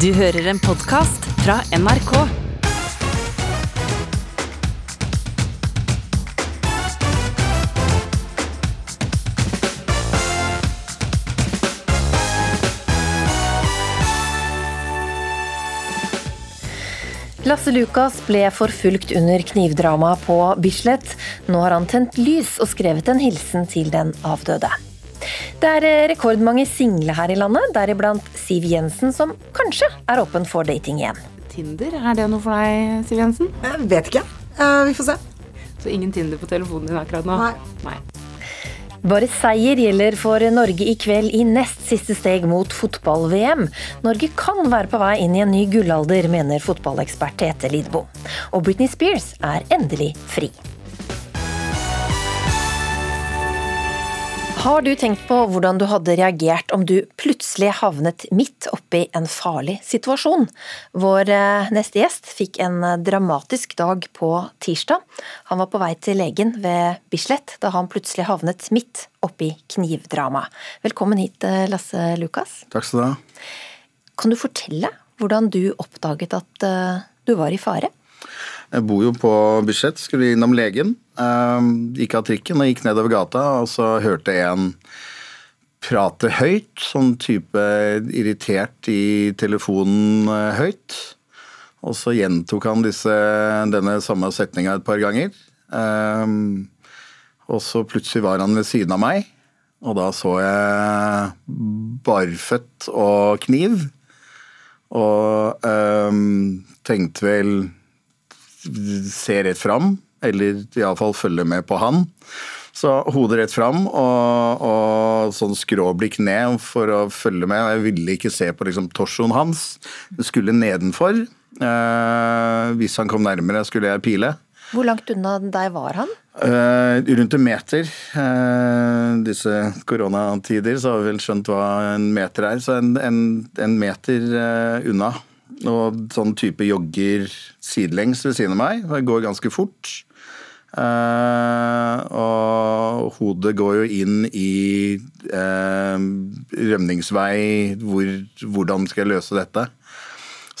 Du hører en podkast fra NRK. Lasse Lukas ble forfulgt under knivdramaet på Bislett. Nå har han tent lys og skrevet en hilsen til den avdøde. Det er eh, rekordmange single her i landet, deriblant Siv Jensen, som kanskje er åpen for dating igjen. Tinder, er det noe for deg, Siv Jensen? Jeg vet ikke. Eh, vi får se. Så ingen Tinder på telefonen din akkurat nå? Nei. Nei. Bare seier gjelder for Norge i kveld i nest siste steg mot fotball-VM. Norge kan være på vei inn i en ny gullalder, mener fotballekspert Tete Lidbo. Og Britney Spears er endelig fri. Har du tenkt på hvordan du hadde reagert om du plutselig havnet midt oppi en farlig situasjon? Vår eh, neste gjest fikk en eh, dramatisk dag på tirsdag. Han var på vei til legen ved Bislett da han plutselig havnet midt oppi knivdrama. Velkommen hit, eh, Lasse Lukas. Takk skal du ha. Kan du fortelle hvordan du oppdaget at du var i fare? Jeg bor jo på Bislett, skulle innom legen. Uh, gikk av trikken og gikk nedover gata, og så hørte en prate høyt. Sånn type irritert i telefonen uh, høyt. Og så gjentok han disse, denne samme setninga et par ganger. Uh, og så plutselig var han ved siden av meg, og da så jeg barføtt og kniv. Og tenkte vel se rett fram, eller iallfall følge med på han. Så hodet rett fram og, og sånn skråblikk ned for å følge med. Jeg ville ikke se på liksom, torsoen hans. Det skulle nedenfor. Eh, hvis han kom nærmere, skulle jeg pile. Hvor langt unna deg var han? Eh, rundt en meter. Eh, disse koronatider så har vi vel skjønt hva en meter er. Så en, en, en meter eh, unna. Og sånn type jogger sidelengs ved siden av meg. Det går ganske fort. Uh, og hodet går jo inn i uh, rømningsvei. Hvor, hvordan skal jeg løse dette?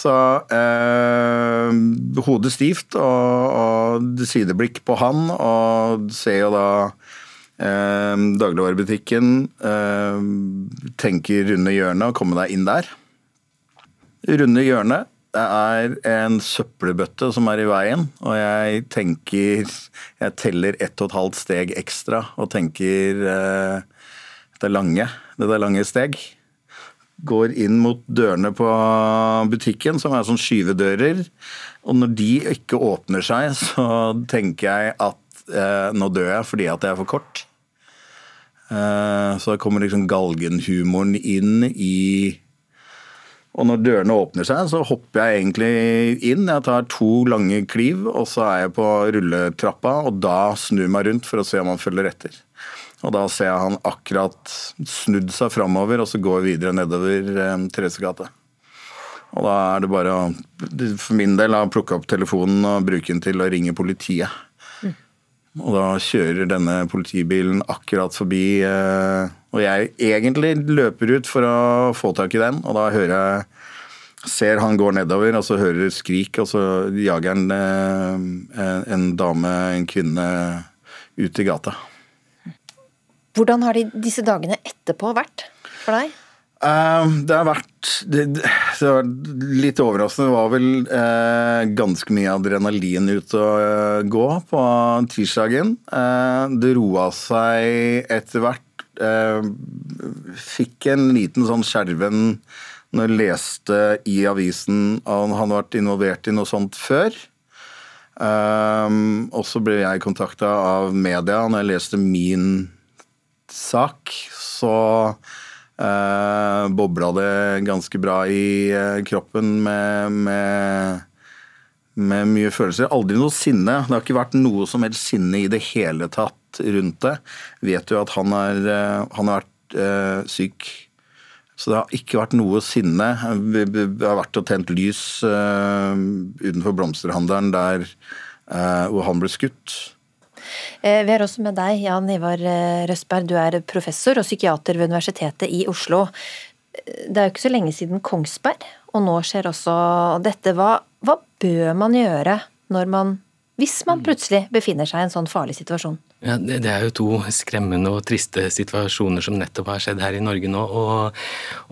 Så uh, hodet stivt og, og, sideblikk på han, og ser jo da dagligvarebutikken. tenker runde hjørnet og komme deg inn der runde hjørnet. Det er en søppelbøtte som er i veien, og jeg tenker Jeg teller ett og et halvt steg ekstra og tenker eh, det lange. Det er lange steg. Går inn mot dørene på butikken, som er sånn skyvedører. Og når de ikke åpner seg, så tenker jeg at eh, nå dør jeg fordi at jeg er for kort. Eh, så da kommer liksom galgenhumoren inn i og når dørene åpner seg, så hopper jeg egentlig inn. Jeg tar to lange kliv, og så er jeg på rulletrappa, og da snur jeg meg rundt for å se om han følger etter. Og da ser jeg han akkurat snudd seg framover, og så går videre nedover eh. Og da er det bare å, for min del, plukke opp telefonen og bruke den til å ringe politiet. Og da kjører denne politibilen akkurat forbi eh, og jeg egentlig løper ut for å få tak i den, og da hører jeg Ser han går nedover, og så hører skrik, og så jager han en, en dame, en kvinne, ut i gata. Hvordan har de, disse dagene etterpå vært for deg? Uh, det har vært det, det, vært litt overraskende. Var vel eh, ganske mye adrenalin ute å uh, gå på tirsdagen. det roa seg etter hvert eh, fikk en liten sånn skjelven når jeg leste i avisen at han hadde vært involvert i noe sånt før. Um, og så ble jeg kontakta av media når jeg leste min sak. Så uh, bobla det ganske bra i uh, kroppen med, med, med, mye følelser. Aldri noe sinne. Det har ikke vært noe som helst sinne i det hele tatt rundt det, vet jo at han, er, uh, han har vært syk. Så det har ikke vært noe sinne. Vi har vært og tent lys utenfor blomsterhandelen der hvor han ble skutt. Vi er også med deg, Jan Ivar Røsberg. Du er professor og psykiater ved Universitetet i Oslo. Det er jo ikke så lenge siden Kongsberg og nå skjer også dette. Hva, hva bør man gjøre når man, hvis man plutselig befinner seg i en sånn farlig situasjon? Ja, det, er jo to skremmende og triste situasjoner som nettopp har skjedd her i Norge nå. Og,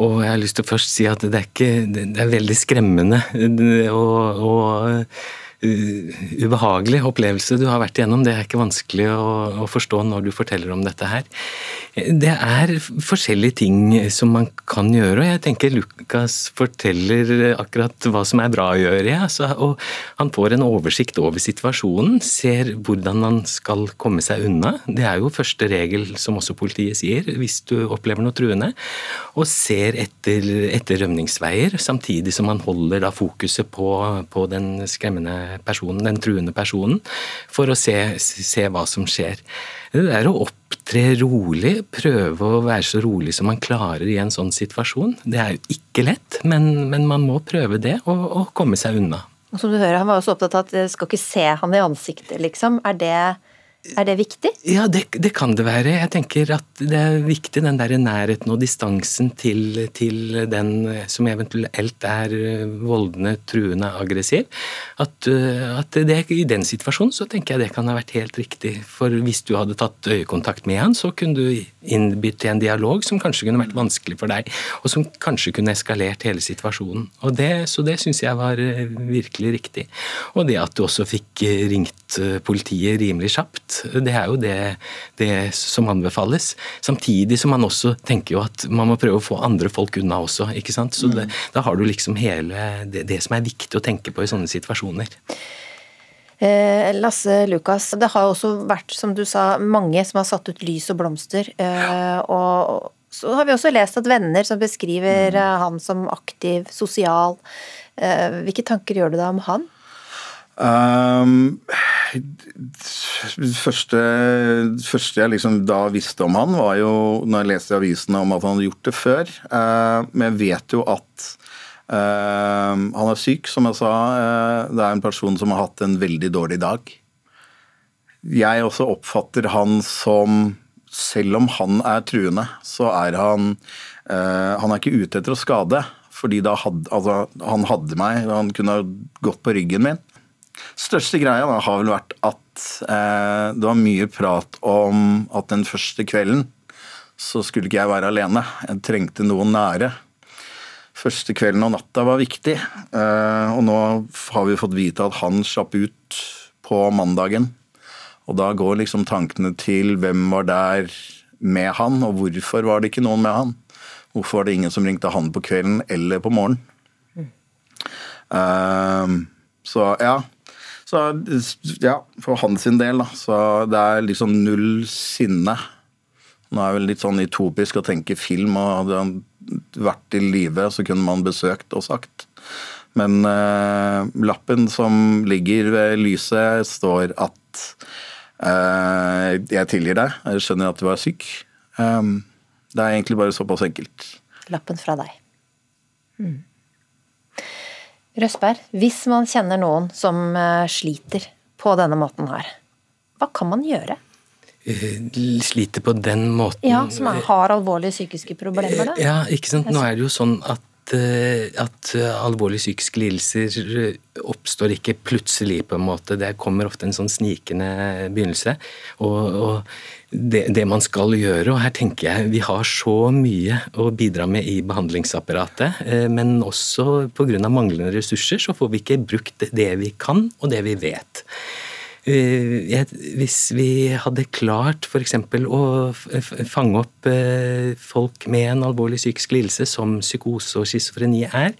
og jeg har lyst til å først si at det er, ikke, det er veldig skremmende. og, og ubehagelig opplevelse du har vært igjennom. Det er ikke vanskelig å, å, forstå når du forteller om dette her. Det er forskjellige ting som man kan gjøre, og jeg tenker Lukas forteller akkurat hva som er bra å gjøre. Ja. Så, og han får en oversikt over situasjonen, ser hvordan han skal komme seg unna. Det er jo første regel, som også politiet sier, hvis du opplever noe truende. Og ser etter, etter rømningsveier, samtidig som han holder da fokuset på, på den skremmende personen, den truende personen, for å se, se hva som skjer. Det er å opptre rolig, prøve å være så rolig som man klarer i en sånn situasjon. Det er jo ikke lett, men, men man må prøve det og, og komme seg unna. Og som du hører, Han var også opptatt av at du skal ikke se han i ansiktet, liksom. Er det er det viktig? Ja, det, det, kan det være. Jeg tenker at det er viktig den der nærheten og distansen til, til den som eventuelt er voldende, truende, aggressiv. At, at det, i den situasjonen så tenker jeg det kan ha vært helt riktig. For hvis du hadde tatt øyekontakt med han, så kunne du innbytte en dialog som kanskje kunne vært vanskelig for deg, og som kanskje kunne eskalert hele situasjonen. Det, så det syns jeg var virkelig riktig. Og det at du også fikk ringt politiet rimelig kjapt det er jo det, det, som anbefales. Samtidig som man også tenker jo at man må prøve å få andre folk unna også. ikke sant? Så det, mm. da har du liksom hele det, det, som er viktig å tenke på i sånne situasjoner. Eh, Lasse Lukas, det har også vært, som du sa, mange som har satt ut lys og blomster. Eh, og så har vi også lest at venner som beskriver mm. eh, han som aktiv, sosial. Hvilke tanker gjør du deg om han? Um, første, første jeg liksom da visste om han, var jo når jeg leste i avisene om at han hadde gjort det før. Uh, men jeg vet jo at uh, han er syk, som jeg sa. Uh, det er en person som har hatt en veldig dårlig dag. Jeg også oppfatter han som Selv om han er truende, så er han Han er ikke ute etter å skade. Fordi hadde, altså, han hadde meg, han kunne gått på ryggen min. Største greia da, har vel vært at eh, det var mye prat om at den første kvelden så skulle ikke jeg være alene. Jeg trengte noen nære. Første kvelden og natta var viktig. Eh, og nå har vi fått vite at han slapp ut på mandagen. Og da går liksom tankene til hvem var der med han, og hvorfor var det ikke noen med han? Hvorfor var det ingen som ringte han på kvelden eller på morgenen? Mm. Eh, så ja, så ja, for hans del, da. Så det er liksom null sinne. Nå er det vel litt sånn utopisk å tenke film, og hadde han vært i live, så kunne man besøkt og sagt. Men eh, lappen som ligger ved lyset, står at eh, jeg tilgir deg, jeg skjønner at du er syk. Um, det er egentlig bare såpass enkelt. Lappen fra deg. Mm. Røsberg, hvis man kjenner noen som eh, sliter på denne måten her, hva kan man gjøre? Eh, sliter på den måten Ja, Som har alvorlige psykiske problemer? da? Ja, ikke sant. Nå er det jo sånn at eh, at alvorlige psykiske lidelser oppstår ikke plutselig, på en måte. Det kommer ofte en sånn snikende begynnelse. Og, og det, det, man skal gjøre. Og her tenker jeg vi har så mye å bidra med i behandlingsapparatet. Eh, men også pga. manglende ressurser så får vi ikke brukt det vi kan og det vi vet. Eh, hvis vi hadde klart f.eks. å fange opp eh, folk med en alvorlig psykisk lidelse, som psykose og schizofreni er,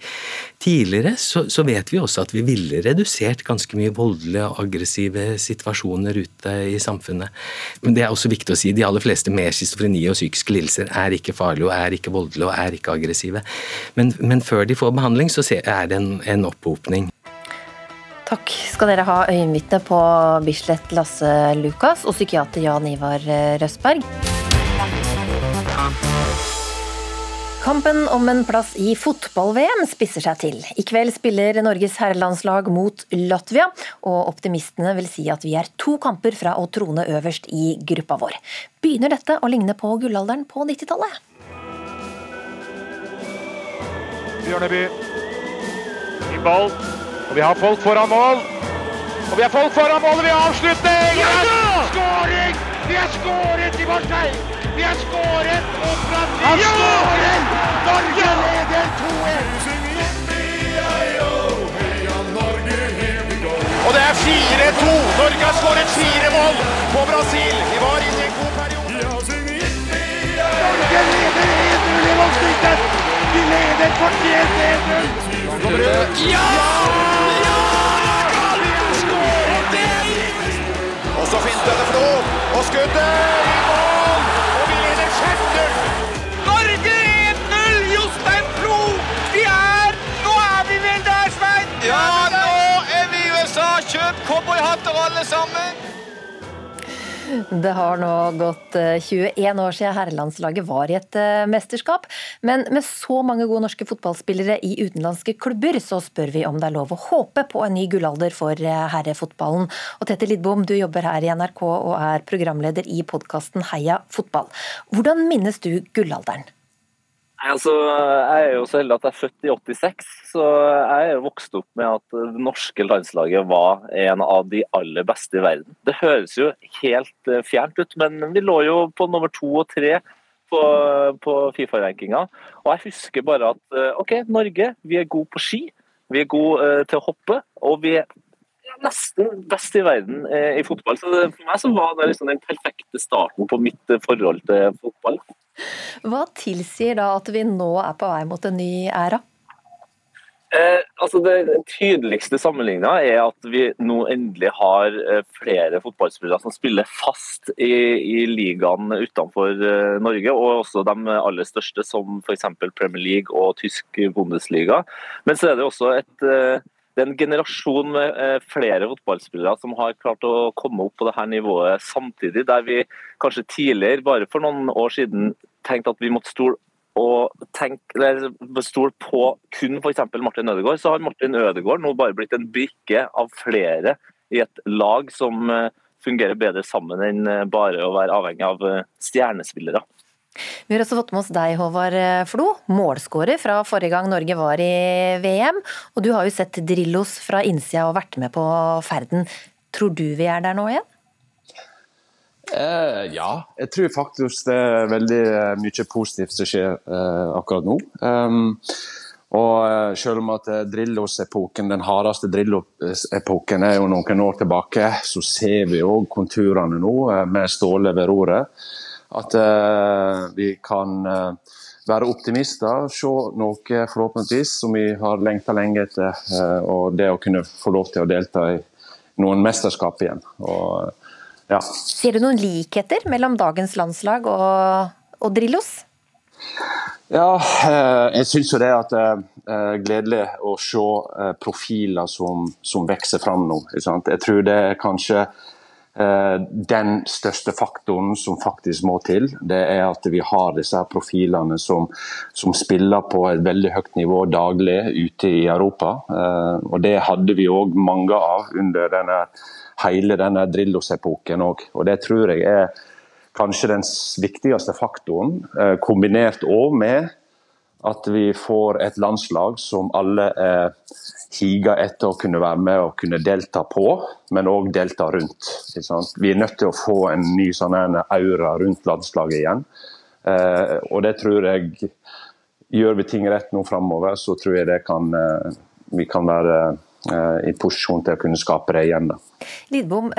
tidligere, så, vet vi også at vi ville redusert ganske mye voldelige og aggressive situasjoner ute i samfunnet. Men det er også viktig å si de aller fleste med schizofreni og psykiske lidelser er ikke farlige og er ikke voldelige og er ikke aggressive. Men, men før de får behandling, så er det en, en opphopning. Takk skal dere ha, øyenvitne på Bislett Lasse Lukas og psykiater Jan Ivar eh, Røsberg. Kampen om en plass i fotball-VM spisser seg til. I kveld spiller Norges herrelandslag mot Latvia, og optimistene vil si at vi er to kamper fra å trone øverst i gruppa vår. Begynner dette å ligne på gullalderen på 90-tallet? Bjørneby i ball. Og vi har folk foran mål. Og vi har folk foran mål, og vi har avslutning! Skåring! Vi har skåret i Marseille! Vi har skåret! fra... Han skårer! Norge leder 2-1! Og det er 4-2! Norge har skåret fire mål på Brasil! Vi var inne i en god periode. Norge leder 1-0 i Voldstykten! Vi leder fortjent 1-0! Ja! Og så finter det Flo, og skuddet i mål! Og vi leder 5-0! Norge 1-0! Jostein Flo! Vi er Nå er vi vel der, Svein? Ja, nå er vi i USA! Kjøp cowboyhatter alle sammen! Det har nå gått eh, 21 år siden herrelandslaget var i et eh, mesterskap. Men med så mange gode norske fotballspillere i utenlandske klubber, så spør vi om det er lov å håpe på en ny gullalder for eh, herrefotballen. Og Tete Lidbom, du jobber her i NRK og er programleder i podkasten Heia fotball. Hvordan minnes du gullalderen? Altså, jeg er jo så heldig at jeg er født i 86, så jeg er jo vokst opp med at det norske landslaget var en av de aller beste i verden. Det høres jo helt eh, fjernt ut, men vi lå jo på nummer to og tre på, på Fifa-rankinga. Og jeg husker bare at eh, OK, Norge, vi er gode på ski, vi er gode eh, til å hoppe, og vi er nesten best i verden i fotball. Så for meg så var det liksom den perfekte starten på mitt forhold til fotball. Hva tilsier da at vi nå er på vei mot en ny æra? Eh, altså Det tydeligste sammenligna er at vi nå endelig har eh, flere fotballspillere som spiller fast i, i ligaen utenfor eh, Norge, og også de aller største, som f.eks. Premier League og tysk Bundesliga. Men så er det også et, eh, det er en generasjon med flere fotballspillere som har klart å komme opp på dette nivået samtidig, der vi kanskje tidligere, bare for noen år siden, tenkte at vi måtte stole og tenk, eller stol på kun f.eks. Martin Ødegaard, så har Martin Ødegaard nå bare blitt en brikke av flere i et lag som eh, fungerer bedre sammen enn eh, bare å være avhengig av eh, stjernespillere. Vi har også fått med oss deg, Håvard Flo, målskårer fra forrige gang Norge var i VM. Og du har jo sett Drillos fra innsida og vært med på ferden. Tror du vi er der nå igjen? Eh, ja, jeg tror faktisk det er veldig eh, mye positivt som skjer eh, akkurat nå. Um, og eh, selv om at eh, Drillos-epoken, den hardeste Drillos-epoken er jo noen år tilbake, så ser vi òg konturene nå, med Ståle ved roret. At vi kan være optimister, se noe forhåpentligvis som vi har lengta lenge etter. og det å kunne få lov til å delta i noen mesterskap igjen. Og ja. Ser du noen likheter mellom dagens landslag og, og Drillos? Ja, jeg syns jo det at det er gledelig å se profiler som, som vokser fram nå. Jeg tror det er kanskje den største faktoren som faktisk må til, det er at vi har disse profilene som, som spiller på et veldig høyt nivå daglig ute i Europa. Og Det hadde vi òg mange av under denne hele denne Drillos-epoken òg. Og det tror jeg er kanskje den viktigste faktoren, kombinert òg med at vi får et landslag som alle er higa etter å kunne være med og kunne delta på, men òg delta rundt. Vi er nødt til å få en ny sånn aura rundt landslaget igjen. Og det tror jeg Gjør vi ting rett nå framover, så tror jeg det kan, vi kan være i posisjon til å kunne skape det igjen. Lidbom,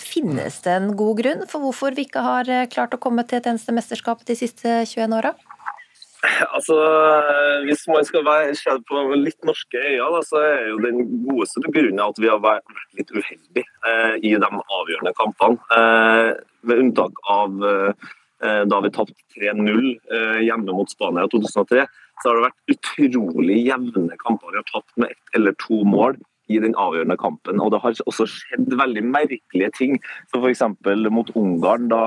finnes det en god grunn for hvorfor vi ikke har klart å komme til et eneste mesterskap de siste 21 åra? Altså, Hvis man skal være se på litt norske øyne, så er jo den godeste grunnen at vi har vært litt uheldige eh, i de avgjørende kampene. Eh, med unntak av eh, da vi tapte 3-0 hjemme mot Spania i 2003, så har det vært utrolig jevne kamper. Vi har tapt med ett eller to mål i den avgjørende kampen. Og Det har også skjedd veldig merkelige ting, som f.eks. mot Ungarn. da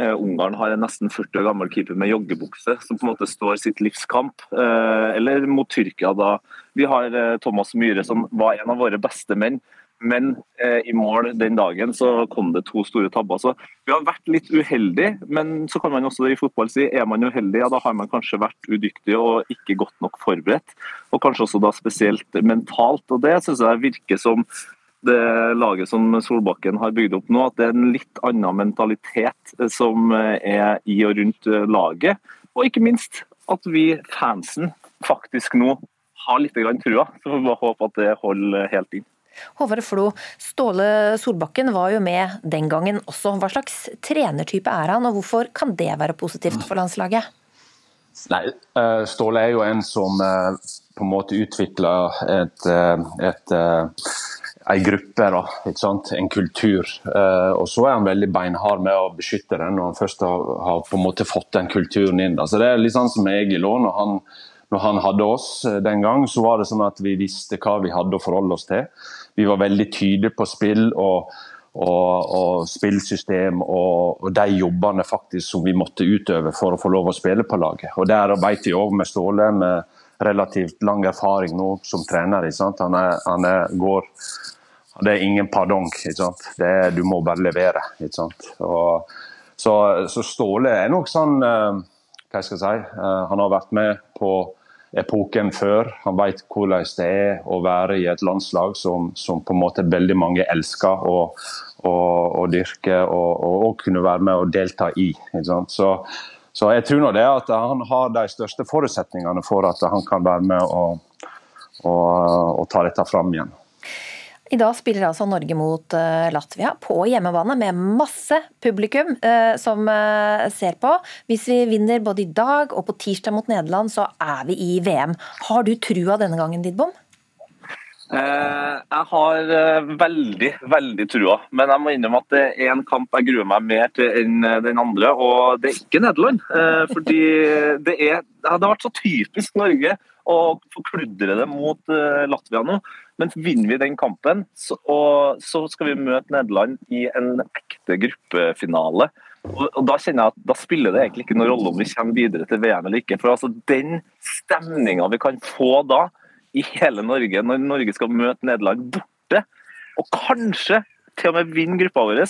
eh, Ungarn har en nesten 40 år gammel keeper med joggebukse som på en måte står sitt livs kamp. Eh, eller mot Tyrkia, da vi har eh, Thomas Myhre, som var en av våre beste menn. Men eh, i mål den dagen så kom det to store tabber. Så vi har vært litt uheldige, men så kan man også i fotball si er man uheldig, ja da har man kanskje vært udyktig og ikke godt nok forberedt. Og kanskje også da spesielt mentalt. Og det syns jeg virker som det laget som Solbakken har bygd opp nå, at det er en litt annen mentalitet som er i og rundt laget. Og ikke minst at vi fansen faktisk nå har litt trua. Så får vi bare håpe at det holder helt inn. Håvard Flo, Ståle Solbakken var jo med den gangen også. Hva slags trenertype er han, og hvorfor kan det være positivt for landslaget? Nei, eh, Ståle er jo en som eh, på en måte utvikler et, eh, et, en gruppe, da, en kultur. Og så er han veldig beinhard med å beskytte den når han først har, har fått den kulturen inn. Så det er litt sånn som Egil òg. Når han når han hadde oss den gang, så var det sånn at vi visste hva vi hadde å forholde oss til vi var veldig tydelige på spill og, og, og spillsystem og, og, de jobbene faktisk som vi måtte utøve for å få lov å spille på laget. Og Der vet vi òg med Ståle, med relativt lang erfaring nå som trener. Han, er, han er, går Det er ingen pardong. Er, du må bare levere. Og, så, så, Ståle er nok sånn eh, Hva skal jeg si? Eh, han har vært med på epoken før. Han vet hvordan det er å være i et landslag som, som på en måte veldig mange elsker å, å, å dyrke og, og, og, kunne være med og delta i. Så, så, jeg tror nå det at han har de største forutsetningene for at han kan være med og, og ta dette fram igjen. I dag spiller altså Norge mot uh, Latvia på hjemmebane med masse publikum uh, som uh, ser på. Hvis vi vinner både i dag og på tirsdag mot Nederland, så er vi i VM. Har du trua denne gangen, Didbom? jeg har veldig, veldig trua. Men jeg må innrømme at det er en kamp jeg gruer meg mer til enn den andre, og det er ikke Nederland. fordi det, er, det har vært så typisk Norge å forkludre det mot Latvia nå. Men vinner vi den kampen, så, og, så skal vi møte Nederland i en ekte gruppefinale. Og, og Da kjenner jeg at da spiller det egentlig ikke noen rolle om vi kommer videre til VM eller ikke. For altså Den stemninga vi kan få da i hele Norge, når Norge skal møte Nederland borte, og kanskje til og med vinne gruppa vår,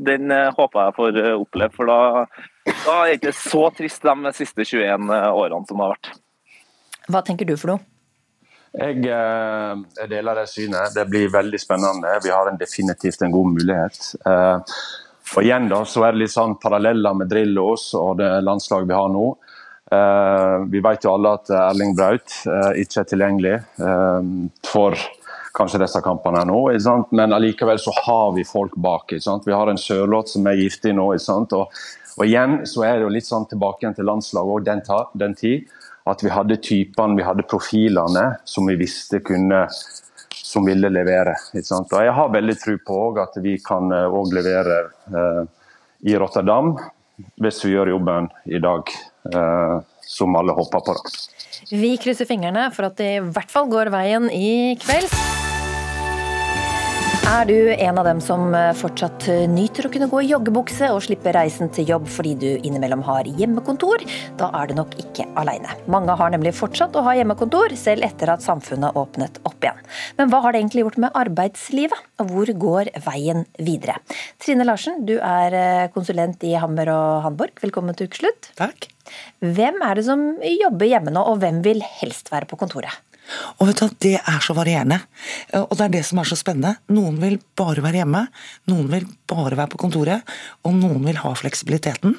den uh, håper jeg får uh, oppleve. For da, da er det ikke så trist de siste 21 årene som det har vært. Hva tenker du for noe? Jeg, eh, jeg, deler det synet. Det blir veldig spennende. Vi har en definitivt en god mulighet. Eh, og igjen da, så er det litt sånn paralleller med Drillos og det landslaget vi har nå. Eh, vi vet jo alle at Erling Braut ikke er tilgjengelig for kanskje disse kampene nå. Men allikevel så har vi folk bak. Vi har en Sørloth som er giftig nå. Og, og, igjen så er det jo litt sånn tilbake igjen til landslaget og den, den tid at vi hadde typene, vi hadde profilene som vi visste kunne som ville levere. Og Jeg har veldig tro på at vi kan òg eh, levere eh, i Rotterdam hvis vi gjør jobben i dag, eh, som alle håper på. Vi krysser fingrene for at det i hvert fall går veien i kveld. Er du en av dem som eh, fortsatt eh, nyter å kunne gå i joggebukse og slippe reisen til jobb fordi du innimellom har hjemmekontor, da er du nok ikke aleine. Mange har nemlig fortsatt å ha hjemmekontor, selv etter at samfunnet åpnet opp igjen. Men hva har det egentlig gjort med arbeidslivet, og hvor går veien videre? Trine Larsen, du er eh, konsulent i Hammer og Hamburg. Velkommen til ukeslutt. Takk. Hvem er det som jobber hjemme nå, og hvem vil helst være på kontoret? Og vet du, Det er så varierende. Og det er det som er så spennende. Noen vil bare være hjemme, noen vil bare være på kontoret, og noen vil ha fleksibiliteten.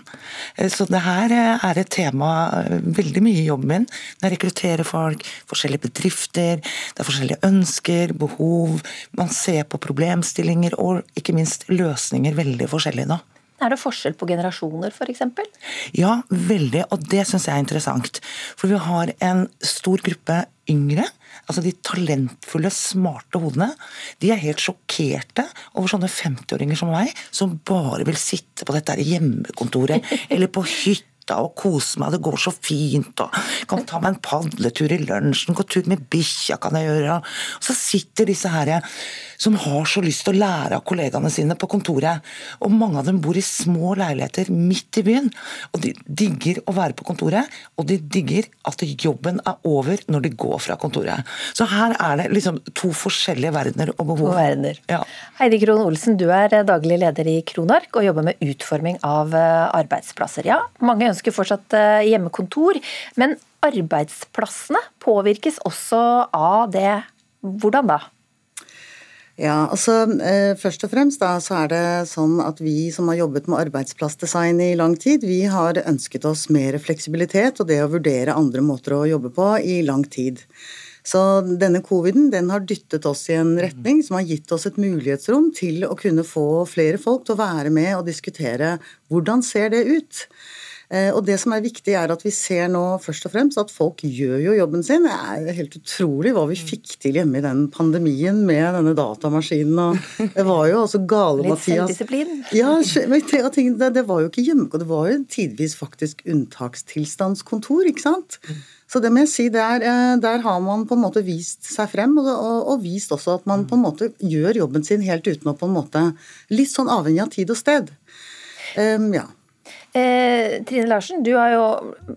Så det her er et tema veldig mye i jobben min. Når Jeg rekrutterer folk, forskjellige bedrifter, det er forskjellige ønsker, behov. Man ser på problemstillinger og ikke minst løsninger veldig forskjellig nå. Er det forskjell på generasjoner f.eks.? Ja, veldig, og det syns jeg er interessant. For vi har en stor gruppe yngre, altså de talentfulle, smarte hodene, de er helt sjokkerte over sånne 50-åringer som meg, som bare vil sitte på dette hjemmekontoret eller på hytta og kose meg, det går så fint, og kan ta meg en padletur i lunsjen, gå tur med bikkja kan jeg gjøre. Og så sitter disse her som har så lyst til å lære av kollegaene sine på kontoret. Og mange av dem bor i små leiligheter midt i byen. Og de digger å være på kontoret, og de digger at jobben er over når de går fra kontoret. Så her er det liksom to forskjellige verdener og behov. To verdener. Ja. Heidi Krohn Olsen, du er daglig leder i Kronark og jobber med utforming av eh, arbeidsplasser. Ja, mange ønsker fortsatt eh, hjemmekontor, men arbeidsplassene påvirkes også av det. Hvordan da? Ja, altså Først og fremst da, så er det sånn at vi som har jobbet med arbeidsplassdesign i lang tid, vi har ønsket oss mer fleksibilitet og det å vurdere andre måter å jobbe på i lang tid. Så denne coviden den har dyttet oss i en retning som har gitt oss et mulighetsrom til å kunne få flere folk til å være med og diskutere hvordan ser det ut. Eh, og det som er viktig, er at vi ser nå først og fremst at folk gjør jo jobben sin. Det er helt utrolig hva vi fikk til hjemme i den pandemien med denne datamaskinen. Og det var jo altså gale, Litt Mathias. selvdisiplin. Ja, det, var jo ikke hjemme, det var jo tidvis faktisk unntakstilstandskontor, ikke sant. Så det må jeg si, der, eh, der har man på en måte vist seg frem, og, og, og vist også at man på en måte gjør jobben sin helt uten å på en måte Litt sånn avhengig av tid og sted. Um, ja. Eh, Trine Larsen, du har jo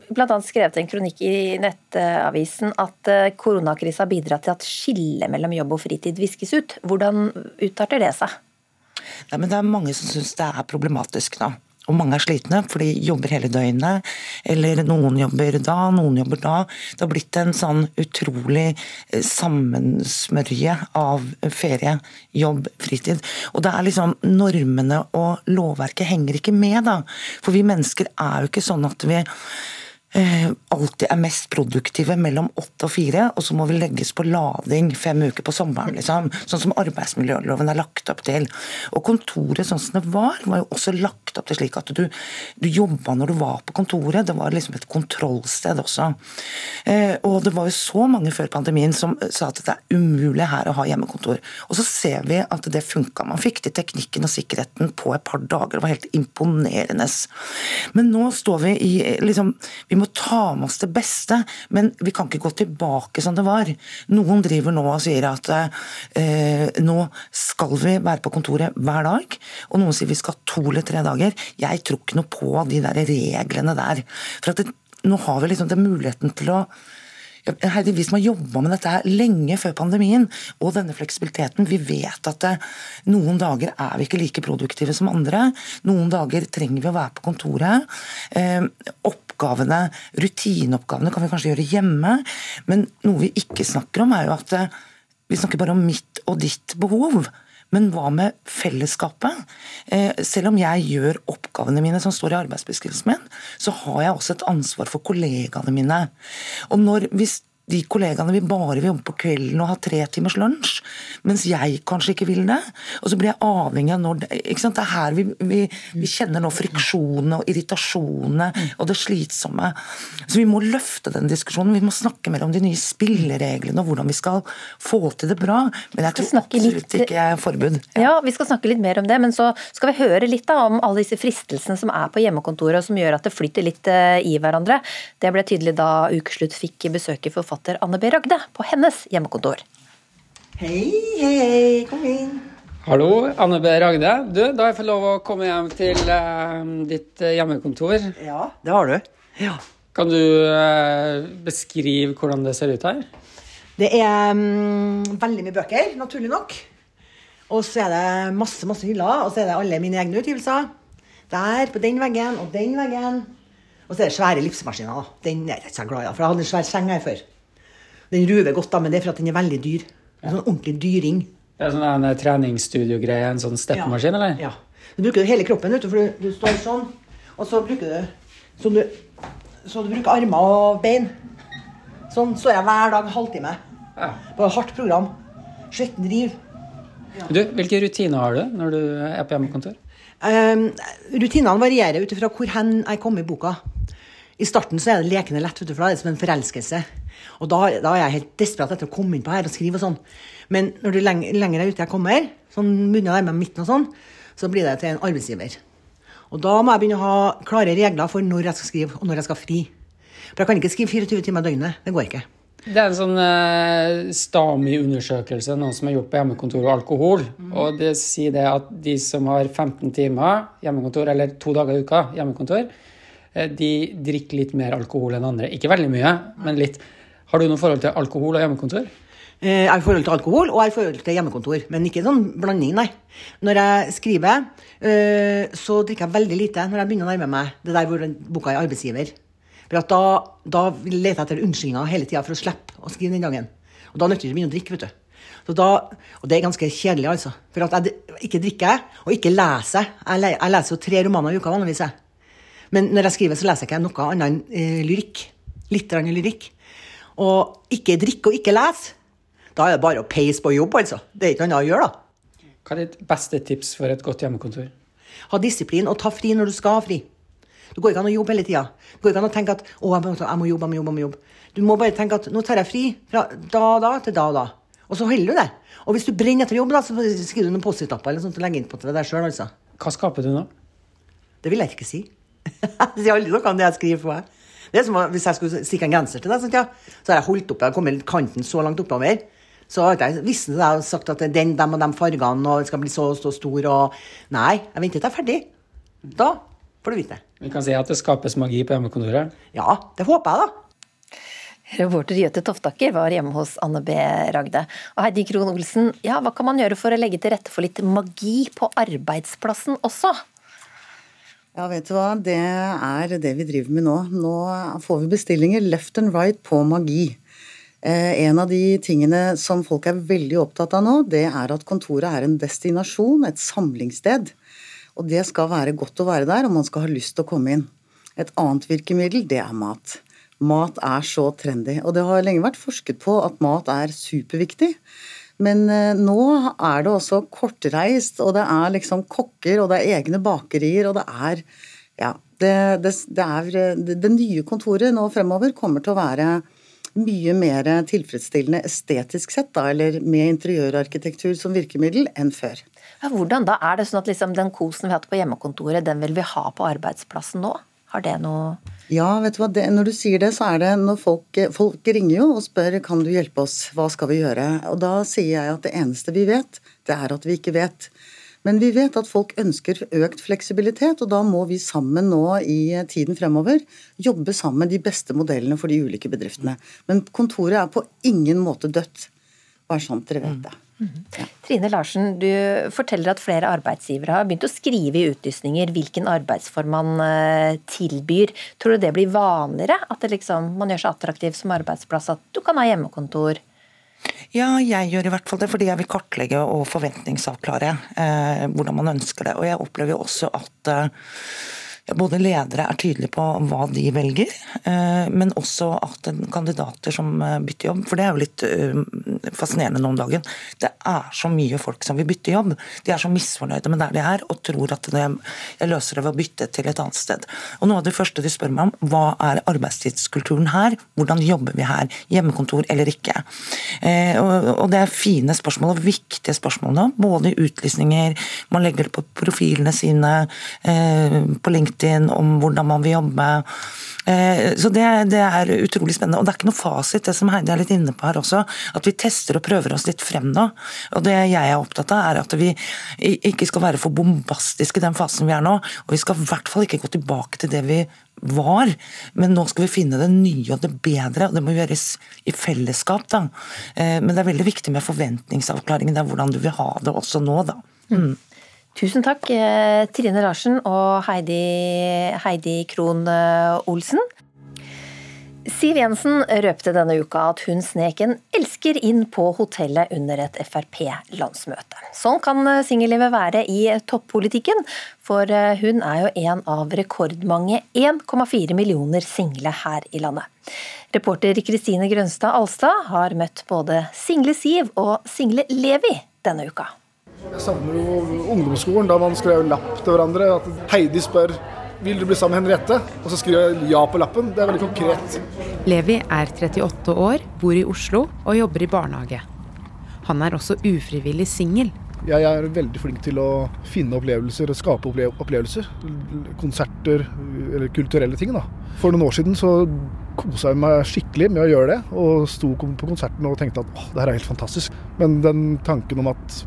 bl.a. skrevet en kronikk i Nettavisen at eh, koronakrisa bidrar til at skillet mellom jobb og fritid viskes ut. Hvordan utarter det seg? Nei, men det er mange som syns det er problematisk nå. Og mange er slitne, for de jobber hele døgnet. Eller noen jobber da, noen jobber da. Det har blitt en sånn utrolig eh, sammensmørje av ferie, jobb, fritid. Og det er liksom normene og lovverket henger ikke med, da. For vi mennesker er jo ikke sånn at vi alltid er mest produktive mellom åtte og fire, og så må vi legges på lading fem uker på sommeren. Liksom. Sånn som arbeidsmiljøloven er lagt opp til. Og kontoret sånn som det var, var jo også lagt opp til slik at du, du jobba når du var på kontoret. Det var liksom et kontrollsted også. Eh, og det var jo så mange før pandemien som sa at det er umulig her å ha hjemmekontor. Og så ser vi at det funka. Man fikk til teknikken og sikkerheten på et par dager. Det var helt imponerende. Men nå står vi i liksom, Vi må ta med oss det beste, men vi kan ikke gå tilbake som det var. Noen driver nå og sier at eh, nå skal vi være på kontoret hver dag, og noen sier vi skal to eller tre dager. Jeg tror ikke noe på de der reglene der. For det, nå har vi liksom den muligheten til å Heidi, vi som har jobba med dette her lenge før pandemien, og denne fleksibiliteten, vi vet at noen dager er vi ikke like produktive som andre. Noen dager trenger vi å være på kontoret. Eh, oppgavene, rutineoppgavene kan vi kanskje gjøre hjemme, men noe vi ikke snakker om, er jo at eh, vi snakker bare om mitt og ditt behov. Men hva med fellesskapet? Eh, selv om jeg gjør oppgavene mine som står i arbeidsbeskrivelsen min, så har jeg også et ansvar for kollegaene mine. Og når, hvis de kollegaene vil bare vil jobbe på kvelden og ha tre timers lunsj, mens jeg kanskje ikke vil det. Og så blir jeg avhengig av når det, ikke sant? det er her vi, vi, vi kjenner nå friksjonene og irritasjonene og det slitsomme. Så vi må løfte den diskusjonen. Vi må snakke mer om de nye spillereglene og hvordan vi skal få til det bra. Men jeg tror absolutt ikke jeg er forbud. Ja, vi skal snakke litt mer om det, men så skal vi høre litt da om alle disse fristelsene som er på hjemmekontoret, og som gjør at det flyter litt eh, i hverandre. Det ble tydelig da Ukeslutt fikk besøke forfatter Anne B. Ragde på hennes hjemmekontor. Hei, hei, hei, kom inn. Hallo, Anne B. Ragde. Du, da har jeg fått lov å komme hjem til eh, ditt eh, hjemmekontor. Ja, det har du. Ja. Kan du eh, beskrive hvordan det ser ut her? Det er um, veldig mye bøker, naturlig nok. Og så er det masse, masse hyller, og så er det alle mine egne utgivelser. Der, på den veggen, og den veggen. Og så er det svære livsmaskiner. Den er jeg ikke så glad i, for jeg hadde en svær seng her før. Den ruver godt, da, men det er for at den er veldig dyr. En sånn ordentlig dyring. Det er sånn en eh, treningsstudiogreie, en sånn steppemaskin, eller? Ja. Du bruker hele kroppen, vet du, for du, du står sånn, og så bruker du så du, så du bruker armer og bein. Sånn står jeg hver dag halvtime. På hardt program. Svetten Ja. Du, hvilke rutiner har du når du er på hjemmekontor? Um, rutinene varierer ut ifra hvor hen jeg kom i boka. I starten så er det lekende lett, vet du, for da er det som en forelskelse. Og da, da er jeg helt desperat etter å komme inn på her og skrive og sånn. Men når du leng lenger er ute jeg kommer, sånn der med midten og sånn, så blir det til en arbeidsgiver. Og da må jeg begynne å ha klare regler for når jeg skal skrive, og når jeg skal fri. For jeg kan ikke skrive 24 timer i døgnet. Det går ikke. Det er en sånn eh, STAMI-undersøkelse noen som har gjort på hjemmekontor og alkohol. Og det sier det at de som har 15 timer hjemmekontor, eller to dager i uka hjemmekontor, de drikker litt mer alkohol enn andre. Ikke veldig mye, men litt. Har du noe forhold til alkohol og hjemmekontor? Eh, Jeg har forhold til alkohol og jeg har forhold til hjemmekontor, men ikke sånn blanding, nei. Når jeg skriver, eh, så drikker jeg veldig lite når jeg begynner å nærme meg det der hvor boka er arbeidsgiver. For da, da leter jeg etter unnskyldninger hele tida for å slippe å skrive den dagen. Og da nytter det ikke å begynne å drikke, vet du. Da, og det er ganske kjedelig, altså. For at jeg ikke drikker og ikke leser. Jeg leser jo tre romaner i uka vanligvis. jeg. Men når jeg skriver, så leser jeg ikke noe annet enn eh, lyrikk. Litt lyrikk. Og ikke drikke og ikke lese. Da er det bare å peise på jobb, altså. Det er ikke annet å gjøre, da. Hva er ditt beste tips for et godt hjemmekontor? Ha disiplin og ta fri når du skal ha fri. Det går ikke an å jobbe hele tida. Det går ikke an å tenke at å, jeg må, jeg må jobbe, jeg må jobbe, jeg må jobbe. Du må bare tenke at nå tar jeg fri fra da og da til da og da. Og så holder du det. Og hvis du brenner etter jobb, da, så skriver du noen Post-It-lapper eller sånt og legger inn på det der sjøl, altså. Hva skaper du nå? Det vil jeg ikke si. jeg sier aldri noe om det jeg skriver for meg. Det er som hvis jeg skulle stikke en genser til deg, ja. så har jeg holdt opp, jeg har kommet kanten så langt oppover. Så har jeg visst det og sagt at den, dem og de fargene og det skal bli så og så stor og Nei, jeg venter til jeg er ferdig. Da får du vite det. Vi kan si at det skapes magi på hjemmekontoret. Ja, det håper jeg, da. Reporter Jøte Toftaker var hjemme hos Anne B. Ragde. Og Heidi Krohn Olsen, ja, hva kan man gjøre for å legge til rette for litt magi på arbeidsplassen også? Ja, vet du hva. Det er det vi driver med nå. Nå får vi bestillinger left and right på magi. Eh, en av de tingene som folk er veldig opptatt av nå, det er at kontoret er en destinasjon, et samlingssted. Og det skal være godt å være der, og man skal ha lyst til å komme inn. Et annet virkemiddel, det er mat. Mat er så trendy. Og det har lenge vært forsket på at mat er superviktig. Men eh, nå er det også kortreist, og det er liksom kokker, og det er egne bakerier, og det er Ja. Det, det, det er det, det nye kontoret nå fremover kommer til å være mye mer tilfredsstillende estetisk sett, da, eller med interiørarkitektur som virkemiddel, enn før. Ja, hvordan da? Er det sånn at liksom den kosen vi har hatt på hjemmekontoret, den vil vi ha på arbeidsplassen nå? Har det noe Ja, vet du hva, det, når du sier det, så er det når folk, folk ringer jo og spør kan du hjelpe oss, hva skal vi gjøre? Og da sier jeg at det eneste vi vet, det er at vi ikke vet. Men vi vet at folk ønsker økt fleksibilitet, og da må vi sammen nå i tiden fremover jobbe sammen med de beste modellene for de ulike bedriftene. Men kontoret er på ingen måte dødt. Bare sånn dere vet det. Trine Larsen, du forteller at flere arbeidsgivere har begynt å skrive i utlysninger hvilken arbeidsform man eh, tilbyr. Tror du det blir vanligere? At liksom, man gjør seg attraktiv som arbeidsplass at du kan ha hjemmekontor? Ja, jeg gjør i hvert fall det fordi jeg vil kartlegge og forventningsavklare eh, hvordan man ønsker det. Og jeg opplever jo også at eh, både ledere er tydelige på hva de velger, eh, men også at kandidater som eh, bytter jobb, for det er jo litt eh, fascinerende nå om dagen, det er så mye folk som vil bytte jobb. De er så misfornøyde med der de er og tror at det, jeg løser det ved å bytte til et annet sted. Og Noe av det første de spør meg om, hva er arbeidstidskulturen her? Hvordan jobber vi her? Hjemmekontor eller ikke? Og Det er fine spørsmål og viktige spørsmål nå, både utlysninger, man legger det på profilene sine, på LinkedIn om hvordan man vil jobbe. Så det, det, er utrolig spennende. Og det er ikke noe fasit, det som Heidi er litt inne på her også. At vi tester og prøver oss litt frem nå. Og det jeg er opptatt av, er at vi ikke skal være for bombastiske i den fasen vi er nå. Og vi skal i hvert fall ikke gå tilbake til det vi var, men nå skal vi finne det nye og det bedre, og det må gjøres i fellesskap. da. Men det er veldig viktig med forventningsavklaringen, det er hvordan du vil ha det også nå, da. Mm. Tusen takk, Trine Larsen og Heidi, Heidi Krohn Olsen. Siv Jensen røpte denne uka at hun snek en elsker inn på hotellet under et Frp-landsmøte. Sånn kan singellivet være i toppolitikken, for hun er jo en av rekordmange 1,4 millioner single her i landet. Reporter Kristine Grønstad Alstad har møtt både single Siv og single Levi denne uka. Jeg savner jo ungdomsskolen, da man skrev lapp til hverandre. At Heidi spør vil du bli sammen med Henriette, og så skriver jeg ja på lappen. Det er veldig konkret. Levi er 38 år, bor i Oslo og jobber i barnehage. Han er også ufrivillig singel, Jeg er veldig flink til å finne opplevelser og skape opplevelser. Konserter eller kulturelle ting. da. For noen år siden så kosa jeg meg skikkelig med å gjøre det, og sto på konserten og tenkte at åh, det her er helt fantastisk. Men den tanken om at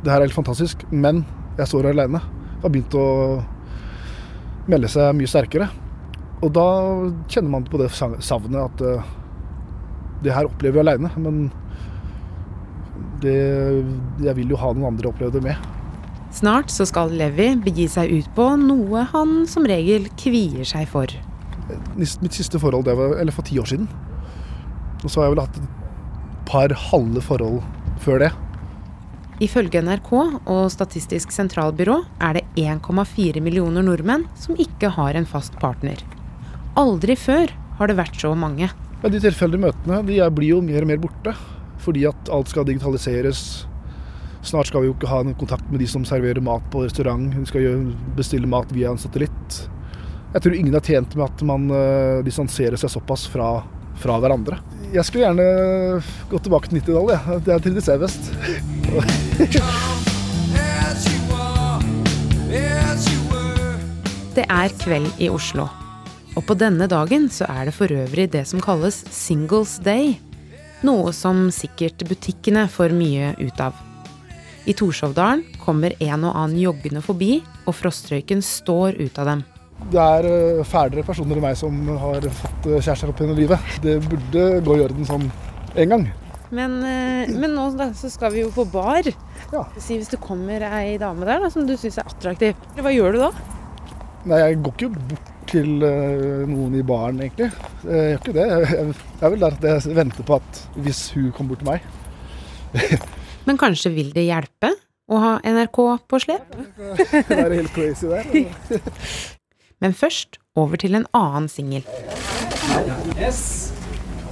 det her er helt fantastisk, men jeg står alene, har begynt å melde seg mye sterkere. Og da kjenner man på det savnet at uh, det her opplever jeg aleine, men det, jeg vil jo ha noen andre oppleve det med. Snart så skal Levi begi seg ut på noe han som regel kvier seg for. Mitt siste forhold det var eller for ti år siden. Og så har jeg vel hatt et par halve forhold før det. Ifølge NRK og Statistisk sentralbyrå er det 1,4 millioner nordmenn som ikke har en fast partner. Aldri før har det vært så mange. Men De tilfeldige møtene de blir jo mer og mer borte. Fordi at alt skal digitaliseres. Snart skal vi jo ikke ha noen kontakt med de som serverer mat på restaurant. Vi skal bestille mat via en satellitt. Jeg tror ingen er tjent med at man uh, distanserer seg såpass fra, fra, hverandre. Jeg skulle gjerne gått tilbake til 90-tallet. Ja. Det de ser best. Det er kveld i Oslo. Og på denne dagen så er det for øvrig det som kalles Singles Day. Noe som sikkert butikkene får mye ut av. I Torshovdalen kommer en og annen joggende forbi, og frostrøyken står ut av dem det er eh, fælere personer enn meg som har fått eh, kjærester opp gjennom livet. Det burde gå i orden sånn en gang. Men, eh, men nå da, så skal vi jo på bar. Ja. Si Hvis det kommer ei dame der da, som du syns er attraktiv, hva gjør du da? Nei, Jeg går ikke bort til noen i baren, egentlig. Jeg gjør ikke det. Jeg er vel der at jeg venter på at hvis hun kommer bort til meg Men kanskje vil det hjelpe å ha NRK på slep? Det er helt crazy der. Men først over til en annen singel. Yes.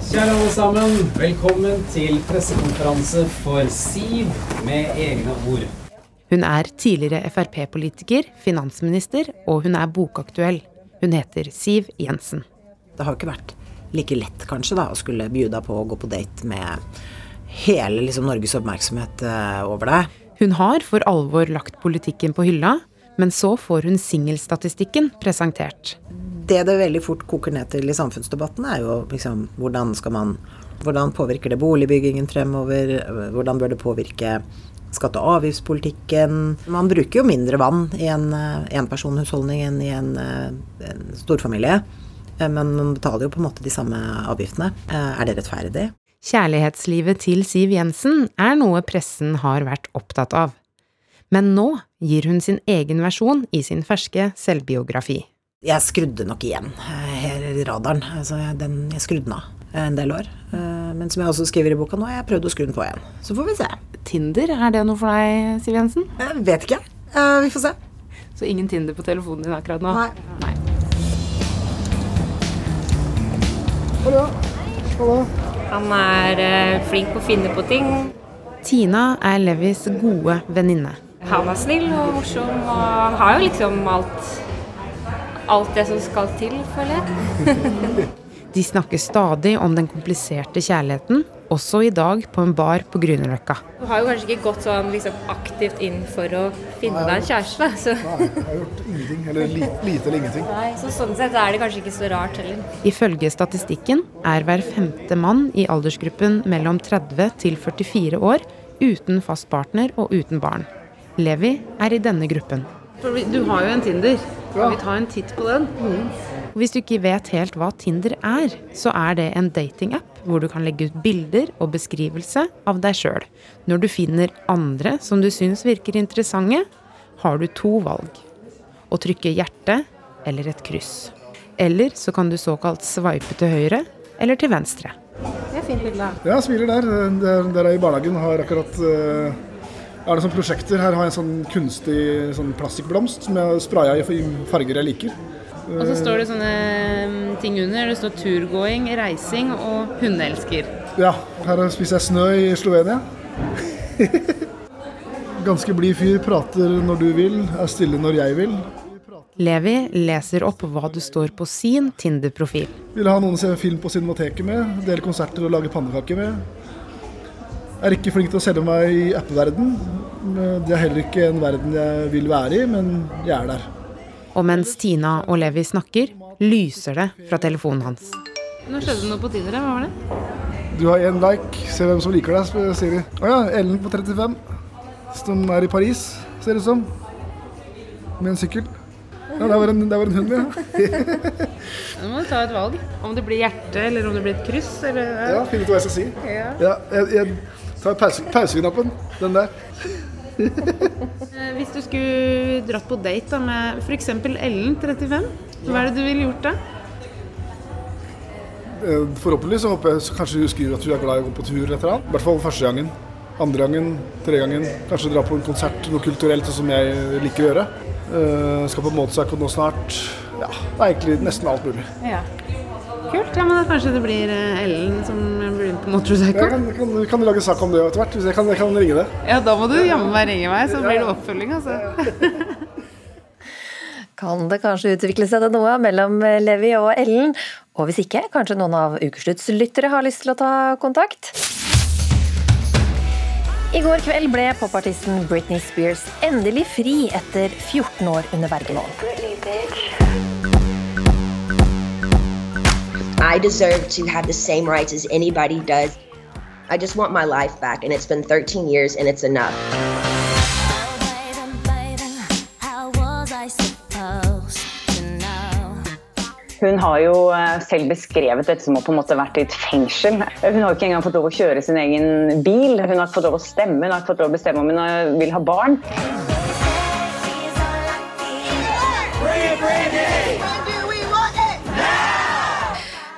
Kjære alle sammen, velkommen til pressekonferanse for Siv med egne ord. Hun er tidligere Frp-politiker, finansminister, og hun er bokaktuell. Hun heter Siv Jensen. Det har jo ikke vært like lett kanskje da, å skulle bjuda på å gå på date med hele liksom, Norges oppmerksomhet eh, over deg. Hun har for alvor lagt politikken på hylla, men så får hun singelstatistikken presentert. Det det veldig fort koker ned til i samfunnsdebatten, er jo liksom hvordan skal man Hvordan påvirker det boligbyggingen fremover? Hvordan bør det påvirke skatte- og avgiftspolitikken? Man bruker jo mindre vann i en enpersonhusholdning enn i en, en storfamilie. Men man betaler jo på en måte de samme avgiftene. Er det rettferdig? Kjærlighetslivet til Siv Jensen er noe pressen har vært opptatt av. Men nå gir hun sin egen versjon i sin ferske selvbiografi. Jeg skrudde nok igjen her i radaren. Altså, den, jeg skrudde den av en del år. Eh, men som jeg også skriver i boka nå, jeg har prøvd å skru den på igjen. Så får vi se. Tinder, er det noe for deg, Siv Jensen? Jeg vet ikke. Eh, vi får se. Så ingen Tinder på telefonen din akkurat nå? Nei. Nei. Hallo. Hallo. Han er eh, flink på å finne på ting. Tina er Levis gode venninne. Han er snill og morsom og har jo liksom alt, alt det som skal til, føler jeg. De snakker stadig om den kompliserte kjærligheten, også i dag på en bar på Grünerløkka. Du har jo kanskje ikke gått sånn liksom, aktivt inn for å finne deg en kjæreste. Så. Nei, jeg har gjort ingenting, eller lite, lite eller ingenting. Nei, så Sånn sett er det kanskje ikke så rart heller. Ifølge statistikken er hver femte mann i aldersgruppen mellom 30 til 44 år uten fast partner og uten barn. Levi er i denne gruppen. Du har jo en Tinder. Skal vi ta en titt på den? Mm. Hvis du ikke vet helt hva Tinder er, så er det en datingapp hvor du kan legge ut bilder og beskrivelse av deg sjøl. Når du finner andre som du syns virker interessante, har du to valg. Å trykke hjerte eller et kryss. Eller så kan du såkalt sveipe til høyre eller til venstre. Det er fint bilde. Ja, smiler der. Der, der er i barnehagen. Har akkurat uh er det sånn prosjekter. Her har jeg en sånn kunstig sånn plastikkblomst som jeg spraya i farger jeg liker. Og så står det sånne mm, ting under. Det står 'turgåing', 'reising' og 'hundeelsker'. Ja. Her spiser jeg snø i Slovenia. Ganske blid fyr. Prater når du vil, er stille når jeg vil. Levi leser opp hva du står på sin Tinder-profil. Vil ha noen å se film på Cinemateket med, dele konserter og lage pannekaker med. Er ikke flink til å selge meg i app-verden. Det er heller ikke en verden jeg vil være i, men jeg er der. Og mens Tina og Levi snakker, lyser det fra telefonen hans. Nå skjedde det noe på Tinder, hva var det? Du har én like, se hvem som liker deg, sier de. Å ja, Ellen på 35, som er i Paris, ser det ut som. Med en sykkel. Ja, det var en, der var en hund, ja. Nå må du ta et valg. Om det blir hjerte, eller om det blir et kryss. Eller, ja, finne ut hva jeg skal si. Ja. Ja, jeg, jeg tar pause, pauseknappen. Den der. Eh, Hvis du skulle dratt på date da, med f.eks. Ellen, 35, hva er det du ville gjort da? Eh, Forhåpentlig så håper jeg så kanskje hun skriver at hun er glad i å gå på tur Etter. I hvert fall første gangen. Andre gangen, tredje gangen. Kanskje dra på en konsert, noe kulturelt, sånn som jeg liker å gjøre. Uh, skal på Mozart nå snart. Ja, det er egentlig nesten alt mulig. Ja. Kult. Ja, men da kanskje det blir eh, Ellen som blir med på motorcycle? Ja, kan, kan, kan lage sak om det etter hvert. hvis Jeg kan, jeg kan ringe det. Ja, da må du jammen meg ringe meg, så blir det oppfølging, altså. Kan det kanskje utvikle seg til noe mellom Levi og Ellen? Og hvis ikke, kanskje noen av Ukeslutts lyttere har lyst til å ta kontakt? I går kveld ble popartisten Britney Spears endelig fri etter 14 år under vergemål. I deserve to have the same rights as anybody does. I just want my life back, and it's been 13 years, and it's enough. Hun har jo eh, selv beskrevet dette som å på en måte vært i et fengsel. Hun har ikke engang fått lov å kjøre sin egen bil. Hun har ikke fått lov å stemme, hun har ikke fått lov å bestemme om hun eh, vil ha barn.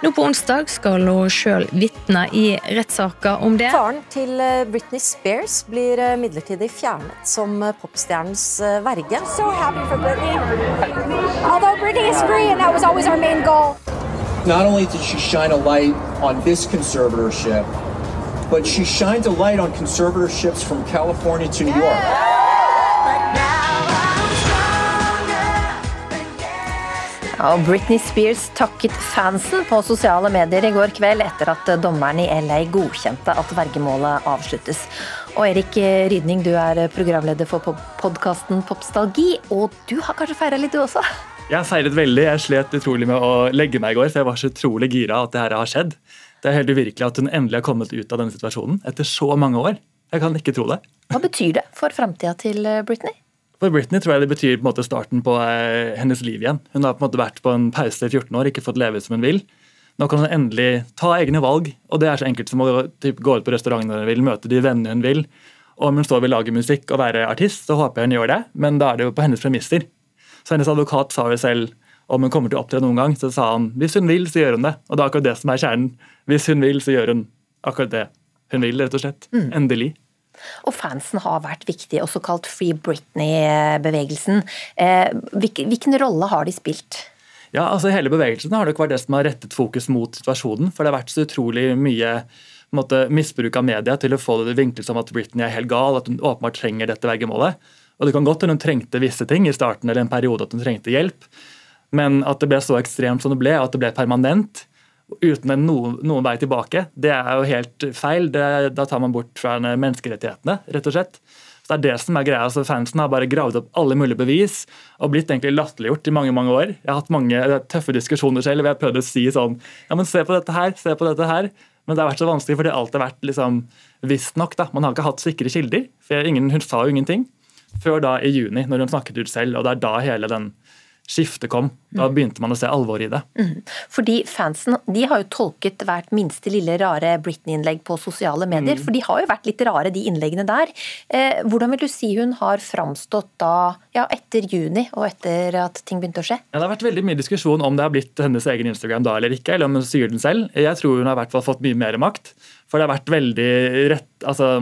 Nå på onsdag skal hun sjøl vitne i rettssaker om det. Faren til eh, Britney Spears blir eh, midlertidig fjernet som eh, popstjernens verge. so happy for Britney. Although Britney free, and that was always our main. Not only did she shine a light on this conservatorship, but she shined a light on conservatorships from California to New York. Ja, og Britney Spears takket fansen på sosiale medier i går kveld etter at dommeren i LA godkjente at vergemålet avsluttes. Og Erik Rydning, du er programleder for podkasten Popstalgi, og du har kanskje feira litt du også? Jeg feiret veldig. Jeg slet utrolig med å legge meg i går, for jeg var så utrolig gira at det her har skjedd. Det er helt uvirkelig at hun endelig har kommet ut av denne situasjonen etter så mange år. Jeg kan ikke tro det. Hva betyr det for framtida til Britney? For Britney tror jeg det betyr på en måte starten på eh, hennes liv igjen. Hun har på en måte vært på en pause i 14 år, ikke fått leve som hun vil. Nå kan hun endelig ta egne valg, og det er så enkelt som å typ, gå ut på restauranten hun vil, møte de vennene hun vil. Og om hun står vil lage musikk og være artist, så håper jeg hun gjør det, men da er det jo på hennes premisser. Så hennes advokat sa jo selv om hun kommer til å opptre noen gang, så sa han hvis hun vil, så gjør hun det. Og det er akkurat det som er kjernen. Hvis hun vil, så gjør hun akkurat det hun vil, rett og slett. Mm. Endelig. Og fansen har vært viktig, også kalt Free Britney-bevegelsen. Eh, hvilken, rolle har de spilt? Ja, altså Hele bevegelsen har det ikke vært det som har rettet fokus mot situasjonen. For det har vært så utrolig mye måte, misbruk av media til å få det vinklet som at Britney er helt gal, at hun åpenbart trenger dette vergemålet. Og det kan godt hende hun trengte visse ting i starten eller en periode at hun trengte hjelp, men at det ble så ekstremt som det ble, at det ble permanent uten en noen, noen vei tilbake, det er jo helt feil. Det, da tar man bort fra menneskerettighetene, rett og slett. Så Det er det som er greia. altså Fansen har bare gravd opp alle mulige bevis og blitt egentlig latterliggjort i mange mange år. Jeg har hatt mange tøffe diskusjoner selv hvor jeg har prøvd å si sånn Ja, men se på dette her, se på dette her. Men det har vært så vanskelig fordi alt har vært liksom visstnok. Man har ikke hatt sikre kilder. for ingen, Hun sa jo ingenting før da i juni, når hun snakket ut selv. og Det er da hele den skiftet kom. Da begynte man å se alvoret i det. Mm. Fordi fansen de har jo tolket hvert minste lille rare Britney-innlegg på sosiale medier. Mm. For de har jo vært litt rare, de innleggene der. Eh, hvordan vil du si hun har framstått da, ja, etter juni og etter at ting begynte å skje? Ja, det har vært veldig mye diskusjon om det har blitt hennes egen Instagram da eller ikke, eller om hun sier den selv. Jeg tror hun har i hvert fall fått mye mer makt. For det har vært veldig rett, altså,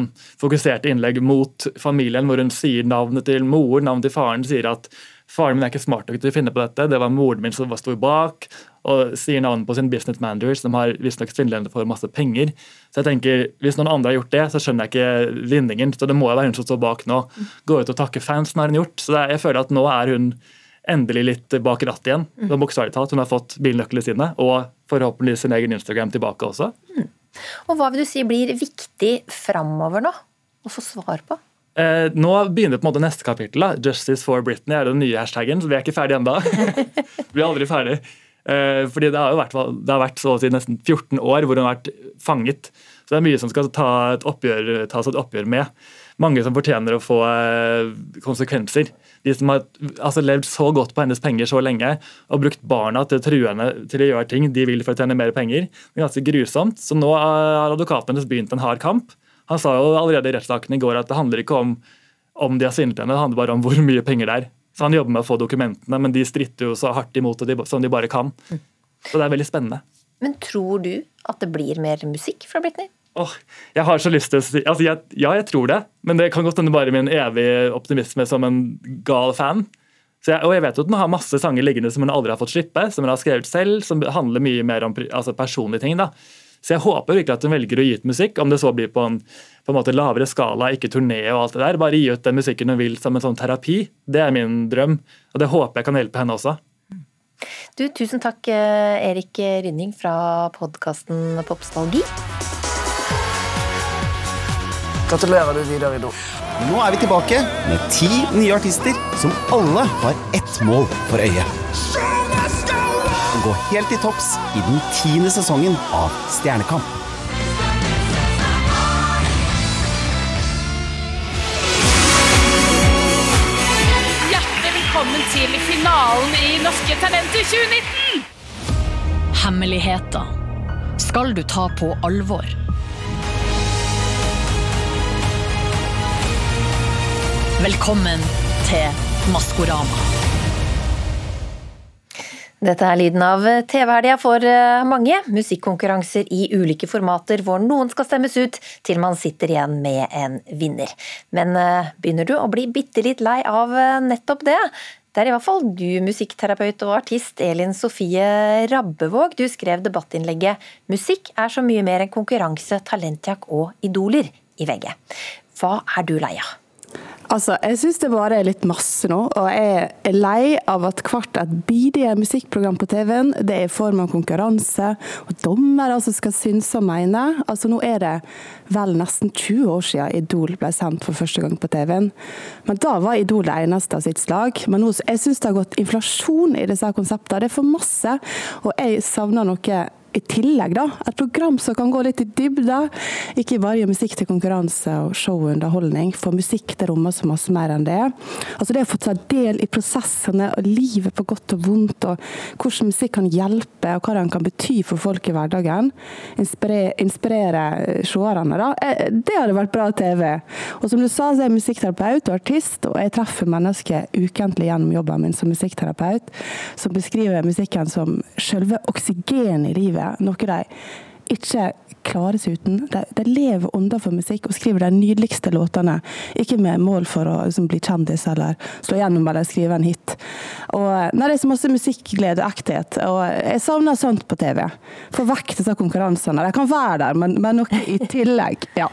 fokuserte innlegg mot familien, hvor hun sier navnet til mor, navnet til faren, sier at faren min er ikke smart nok til å finne på dette, det var moren min som sto bak, og sier navnet på sin business manager, som har visstnok svindlende for masse penger. Så jeg tenker, Hvis noen andre har gjort det, så skjønner jeg ikke vinningen. Så det må jo være hun som står bak nå. Gå ut og takke fansen har hun gjort. Så er, jeg føler at nå er hun endelig litt bak rattet igjen. Mm. Bokstavelig talt. Hun har fått bilnøklene sine, og forhåpentligvis sin egen Instagram tilbake også. Og hva vil du si blir viktig framover nå, å få svar på? Eh, nå begynner på en måte neste kapittel. da. 'Justice for Britney' er den nye hashtagen, så vi er ikke ferdig ennå. blir aldri ferdig. Eh, fordi det har jo vært, det har vært så å si nesten 14 år hvor hun har vært fanget. Så det er mye som skal ta et oppgjør, tas et oppgjør med. Mange som fortjener å få eh, konsekvenser. De som har altså, levd så godt på hennes penger så lenge og brukt barna til å true henne til å gjøre ting de vil for å tjene mer penger. Det er ganske grusomt. Så nå har advokaten hennes begynt en hard kamp. Han sa jo allerede i rettssaken i går at det handler ikke om om de har svindlet henne, det handler bare om hvor mye penger det er. Så Han jobber med å få dokumentene, men de stritter jo så hardt imot det som de bare kan. Så det er veldig spennende. Men tror du at det blir mer musikk fra Britney? Oh, jeg har så lyst til å si altså jeg, Ja, jeg tror det, men det kan godt hende bare min evige optimisme som en gal fan. Jeg, og jeg vet jo at hun har masse sanger liggende som hun aldri har fått slippe, som hun har skrevet selv, som handler mye mer om altså personlige ting. da. Så jeg håper virkelig at hun velger å gi ut musikk, om det så blir på en, på en måte lavere skala, ikke turné og alt det der. Bare gi ut den musikken hun vil som en sånn terapi. Det er min drøm, og det håper jeg kan hjelpe henne også. Du, Tusen takk, eh, Erik Rynning fra podkasten Popstalgi. Gratulerer, du videre, Ido. Nå er vi tilbake med ti nye artister som alle har ett mål for øyet gå helt til topps i den tiende sesongen av Stjernekamp. Hjertelig velkommen til finalen i Norske Talenter 2019! Hemmeligheter skal du ta på alvor. Velkommen til Maskorama. Dette er lyden av TV-helga for eh, mange. Musikkonkurranser i ulike formater hvor noen skal stemmes ut til man sitter igjen med en vinner. Men eh, begynner du å bli bitte litt lei av eh, nettopp det? Det er i hvert fall du, musikkterapeut og artist Elin Sofie Rabbevåg. Du skrev debattinnlegget 'Musikk er så mye mer enn konkurranse, talentjakt og idoler' i VG. Hva er du lei av? Altså, Jeg syns det bare er litt masse nå, og jeg er lei av at hvert et bidige musikkprogram på TV-en det er i form av konkurranse, og dommere som skal synse og mene. Altså, Nå er det vel nesten 20 år siden Idol ble sendt for første gang på TV-en. Men da var Idol det eneste av sitt slag. Men nå, jeg syns det har gått inflasjon i disse konseptene. Det er for masse, og jeg savner noe i tillegg, da, et program som kan gå litt i dybda. Ikke bare gjøre musikk til konkurranse og show-underholdning for musikk det rommer så masse mer enn det. Altså Det å få ta del i prosessene og livet på godt og vondt, og hvordan musikk kan hjelpe, og hva den kan bety for folk i hverdagen. Inspirere, inspirere seerne, da. Eh, det hadde vært bra TV. Og som du sa, så er jeg musikkterapeut og artist, og jeg treffer mennesker ukentlig gjennom jobben min som musikkterapeut, som beskriver musikken som selve oksygenet i livet livet, noe de ikke klarer seg uten. De, de lever underfor for musikk og skriver de nydeligste låtene. Ikke med mål for å liksom, bli kjendis eller slå gjennom eller skrive en hit. Og, nei, det er så masse musikkglede og ekthet. Og jeg savner sånt på TV. Få vekk disse konkurransene. De kan være der, men, men noe i tillegg. Ja.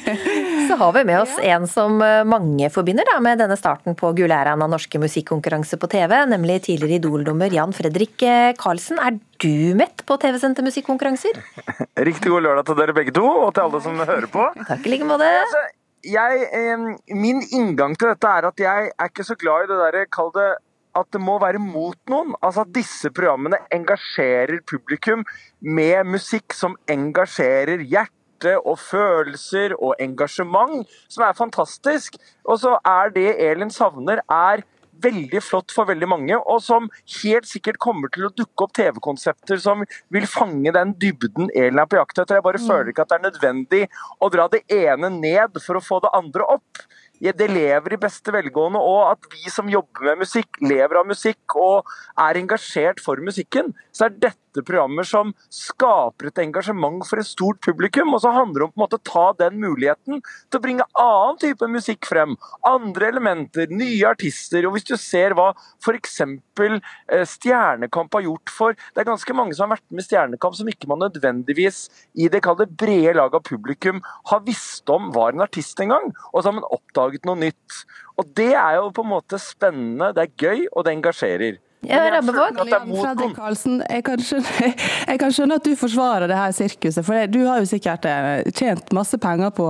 så har vi med oss en som eh, mange forbinder da, med denne starten på gullæraen av norske musikkonkurranser på TV, nemlig tidligere Idol-dommer Jan Fredrik eh, Karlsen. Er du mett på TV-sendte musikkonkurranser? Riktig god lørdag til dere begge to, og til alle som hører på. Takk i like måte. Altså, jeg, eh, min inngang til dette er at jeg er ikke så glad i det derre Kall det at det må være mot noen. Altså at disse programmene engasjerer publikum med musikk som engasjerer hjerte og følelser og engasjement, som er fantastisk. Og så er det Elin savner, er veldig flott for veldig mange, og som helt sikkert kommer til å dukke opp TV-konsepter som vil fange den dybden Elin er på jakt etter. Jeg bare mm. føler ikke at det er nødvendig å dra det ene ned for å få det andre opp det lever i beste velgående, og at vi som jobber med musikk, lever av musikk og er engasjert for musikken, så er dette programmer som skaper et engasjement for et stort publikum. Og så handler det om på en måte å ta den muligheten til å bringe annen type musikk frem. Andre elementer, nye artister. Og hvis du ser hva f.eks. Eh, Stjernekamp har gjort for Det er ganske mange som har vært med Stjernekamp som ikke man nødvendigvis i det brede lag av publikum har visst om var en artist engang. Og så har man oppdaget noe nytt. Og det er jo på en måte spennende, det er gøy, og det engasjerer. Ja, Rabbevåg? Fredrik Karlsen, jeg kan, skjønne, jeg kan skjønne at du forsvarer det her sirkuset, for du har jo sikkert eh, tjent masse penger på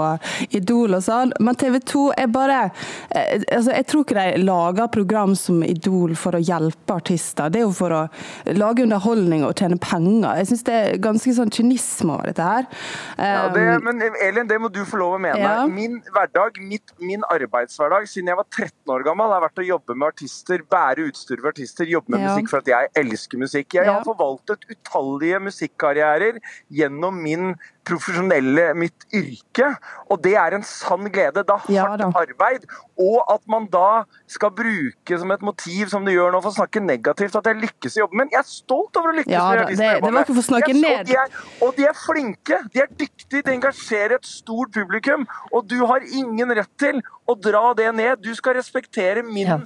Idol og sånn, men TV 2 er bare eh, altså Jeg tror ikke de lager program som Idol for å hjelpe artister, det er jo for å lage underholdning og tjene penger. Jeg syns det er ganske sånn kynisme over dette her. Ja, det, Um, men Elin, det må du få lov å mene. Ja. Min hverdag, mitt, min arbeidshverdag siden jeg var 13 år gammel, har vært å jobbe med artister, bære utstyr for artister, jobbe med Ja. musikk for at jeg elsker musikk. Jeg Ja. har forvaltet utallige musikkarrierer gjennom min profesjonelle, mitt yrke, og det er en sann glede. Det er hardt arbeid, og at man da skal bruke som et motiv, som du gjør nå, for å snakke negativt, at jeg lykkes i jobben min. Jeg er stolt over å lykkes Ja, med da, det- jeg jobber det var ikke for å snakke med. Jeg ned. så- de er, og de er flinke, de er dyktige, de engasjerer et stort publikum, og du har ingen rett til å dra det ned. Du skal respektere min Ja,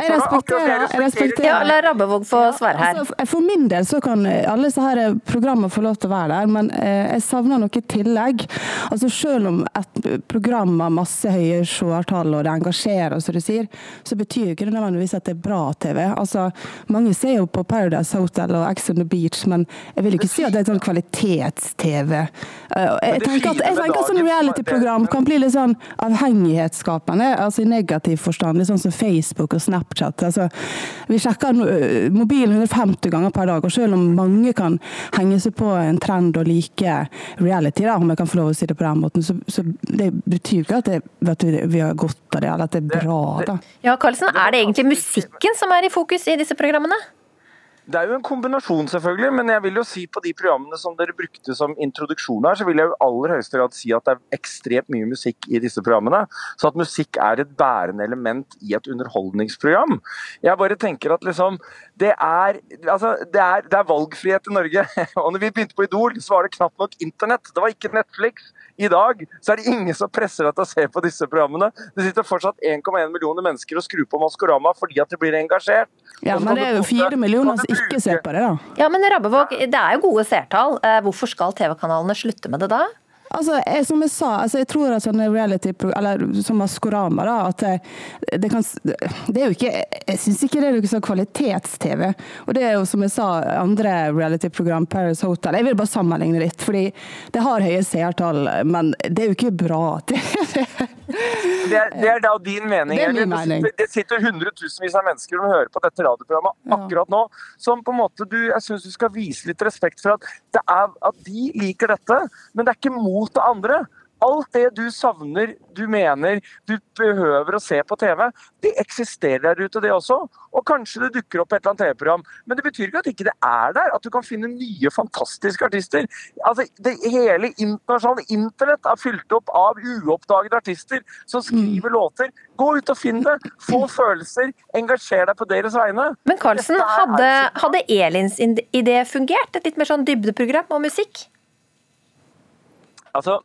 jeg respekterer, jeg respekterer, jeg respekterer Ja, la Rabbevåg få svare her. Altså, for min del så kan alle disse her programmene få lov til å være der, men eh, jeg savner noe i tillegg. Altså Selv om et program har masse høye seertall og det engasjerer, som du sier, så betyr jo ikke det nødvendigvis at det er bra TV. Altså, Mange ser jo på Paradise Hotel og Ex on the Beach, men jeg vil ikke si at det er sånn kvalitets-TV. Eh, Jeg tenker at, jeg tenker at sånn reality-program kan bli litt sånn avhengighetsskapende, altså i negativ forstand. Litt sånn som Facebook og Snapchat. Altså, vi sjekker mobilen 150 ganger per dag, og selv om mange kan henge seg på en trend og like reality, da, om jeg kan få lov å si det på den måten, så, så det betyr jo ikke at, det, at vi, vi har godt av det, eller at det er bra. da. Ja, Karlsen, er det egentlig musikken som er i fokus i disse programmene? Det er jo en kombinasjon, selvfølgelig, men jeg vil jo si på de programmene som dere brukte som introduksjon her, så vil jeg jo aller høyeste grad si at det er ekstremt mye musikk i disse programmene. Så at musikk er et bærende element i et underholdningsprogram. Jeg bare tenker at liksom Det er, altså, det er, det er valgfrihet i Norge. Og når vi begynte på Idol, så var det knapt nok internett. Det var ikke Netflix. I dag så er det ingen som presser deg til å se på disse programmene. Det sitter fortsatt 1,1 millioner mennesker og skrur på Maskorama fordi at de blir engasjert. Ja, men det er jo fire millioner som ikke ser på det, da. Ja, men Rabbevåg, det er jo gode seertall. Eh, Hvorfor skal TV-kanalene slutte med det da? Altså, jeg, som jeg sa, altså, jeg tror at sånne reality eller som Maskorama, da, at det, kan Det er jo ikke Jeg syns ikke det er noe sånn kvalitets-TV. Og det er jo, som jeg sa, andre reality-program, Paris Hotel Jeg vil bare sammenligne litt, fordi det har høye seertall, men det er jo ikke bra TV. Det er, det er da din mening. Det er eller? mening. Det, sitter hundretusenvis av mennesker som hører på dette radioprogrammet akkurat nå, som på en måte du, jeg syns du skal vise litt respekt for at, det er, at de liker dette, men det er ikke mot det andre. Alt det du savner, du mener du behøver å se på TV, det eksisterer der ute, det også. Og kanskje det dukker opp et eller annet TV-program. Men det betyr ikke at ikke det er der. At du kan finne nye, fantastiske artister. Altså, det Hele internasjonale internett er fylt opp av uoppdagede artister som skriver låter. Gå ut og finn det. Få følelser. Engasjer deg på deres vegne. Men Karlsen, hadde, hadde Elins idé fungert? Et litt mer sånn dybdeprogram og musikk? Altså,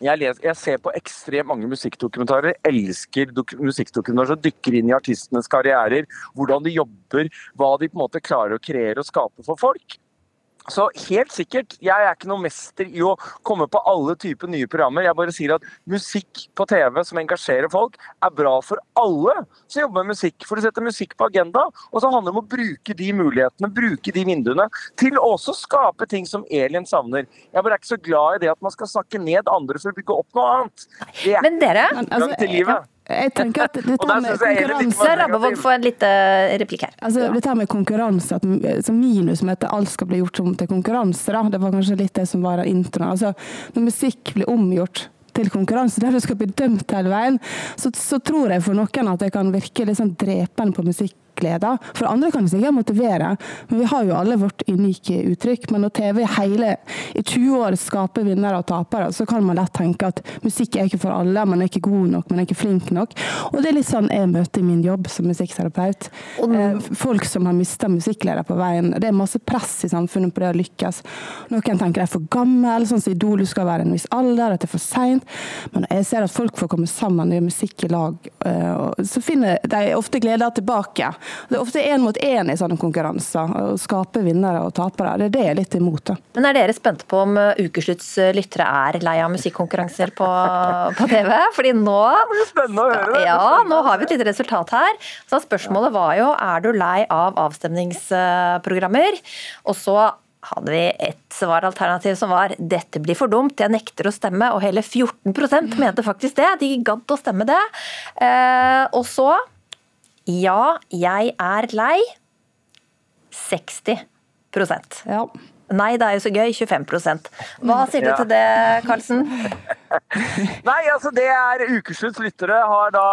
jeg, leser, jeg ser på ekstremt mange musikkdokumentarer. Elsker dok musikkdokumentarer som dykker inn i artistenes karrierer. Hvordan de jobber, hva de på en måte klarer å kreere og skape for folk. Så helt sikkert, jeg er ikke noen mester i å komme på alle typer nye programmer. Jeg bare sier at musikk på TV som engasjerer folk, er bra for alle som jobber med musikk. For det setter musikk på agenda, og så handler det om å bruke de mulighetene, bruke de vinduene, til å også skape ting som Elin savner. Jeg bare er ikke så glad i det at man skal snakke ned andre for å bygge opp noe annet. Det er Men dere gang til livet. Jeg tenker at dette Og med konkurranse La Rabbevåg få en liten replikk her. Altså, Dette med konkurranse, at, som minus med at alt skal bli gjort om til konkurranse, da. det var kanskje litt det som var introen. Altså, når musikk blir omgjort til konkurranse, der du skal bli dømt hele veien, så, så tror jeg for noen at det kan virke litt sånn drepende på musikk gleder. For andre kan det sikkert motivere, men vi har jo alle vårt unike uttrykk. Men når TV hele, i 20 år skaper vinnere og tapere, så kan man lett tenke at musikk er ikke for alle, man er ikke god nok, man er ikke flink nok. Og det er litt sånn jeg møter i min jobb som musikkterapeut. Eh, Folk som har mista musikkglede på veien. Det er masse press i samfunnet på det å lykkes. Noen tenker jeg er for gammel, sånn som Idol, du skal være en viss alder, at det er for seint. Men jeg ser at folk får komme sammen og gjøre musikk i lag, eh, så finner de ofte gleder tilbake. Det er ofte én mot én i sånne konkurranser. Å skape vinnere og tapere. Det er det jeg er litt imot. Da. Men er dere spente på om eh, Ukeslutts eh, lyttere er lei av musikkonkurranser på, på TV? Fordi nå Det blir spennende å høre det. Ja, nå har vi et lite resultat her. Så spørsmålet var jo er du lei av avstemningsprogrammer? Og så hadde vi et svaralternativ som var 'dette blir for dumt, jeg nekter å stemme', og hele 14% mente faktisk det. De gadd å stemme det. Eh, og så 'ja, jeg er lei'. 60 ja. Nei, det er jo så gøy. 25% Hva sier du Ja. til det, Karlsen? Nei, altså det er Ukeslutts lyttere har da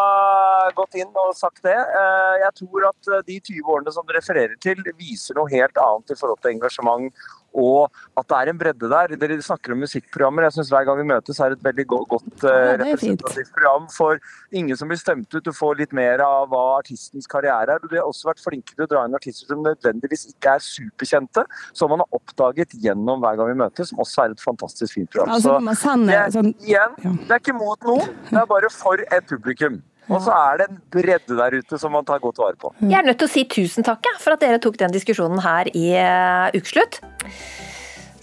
gått inn og sagt det. Eh, Jeg tror at eh, de 20 årene som du refererer til, viser noe helt annet i forhold til engasjement og at det er en bredde der. Dere snakker om musikkprogrammer. Jeg synes Hver gang vi møtes er et veldig godt eh, representativt program for ingen som blir stemt ut. Du får litt mer av hva artistens karriere er. Du har også vært flinke til å dra inn artister som nødvendigvis ikke er superkjente, som man har oppdaget gjennom Hver gang vi møtes, som også er et fantastisk fint program. Altså, Så det er, sånn- igjen, det er ikke mot noen, det er bare for et publikum. Og så er det en bredde der ute som man tar godt vare på. Jeg er nødt til å si tusen takk for at dere tok den diskusjonen her i eh, Ukeslutt.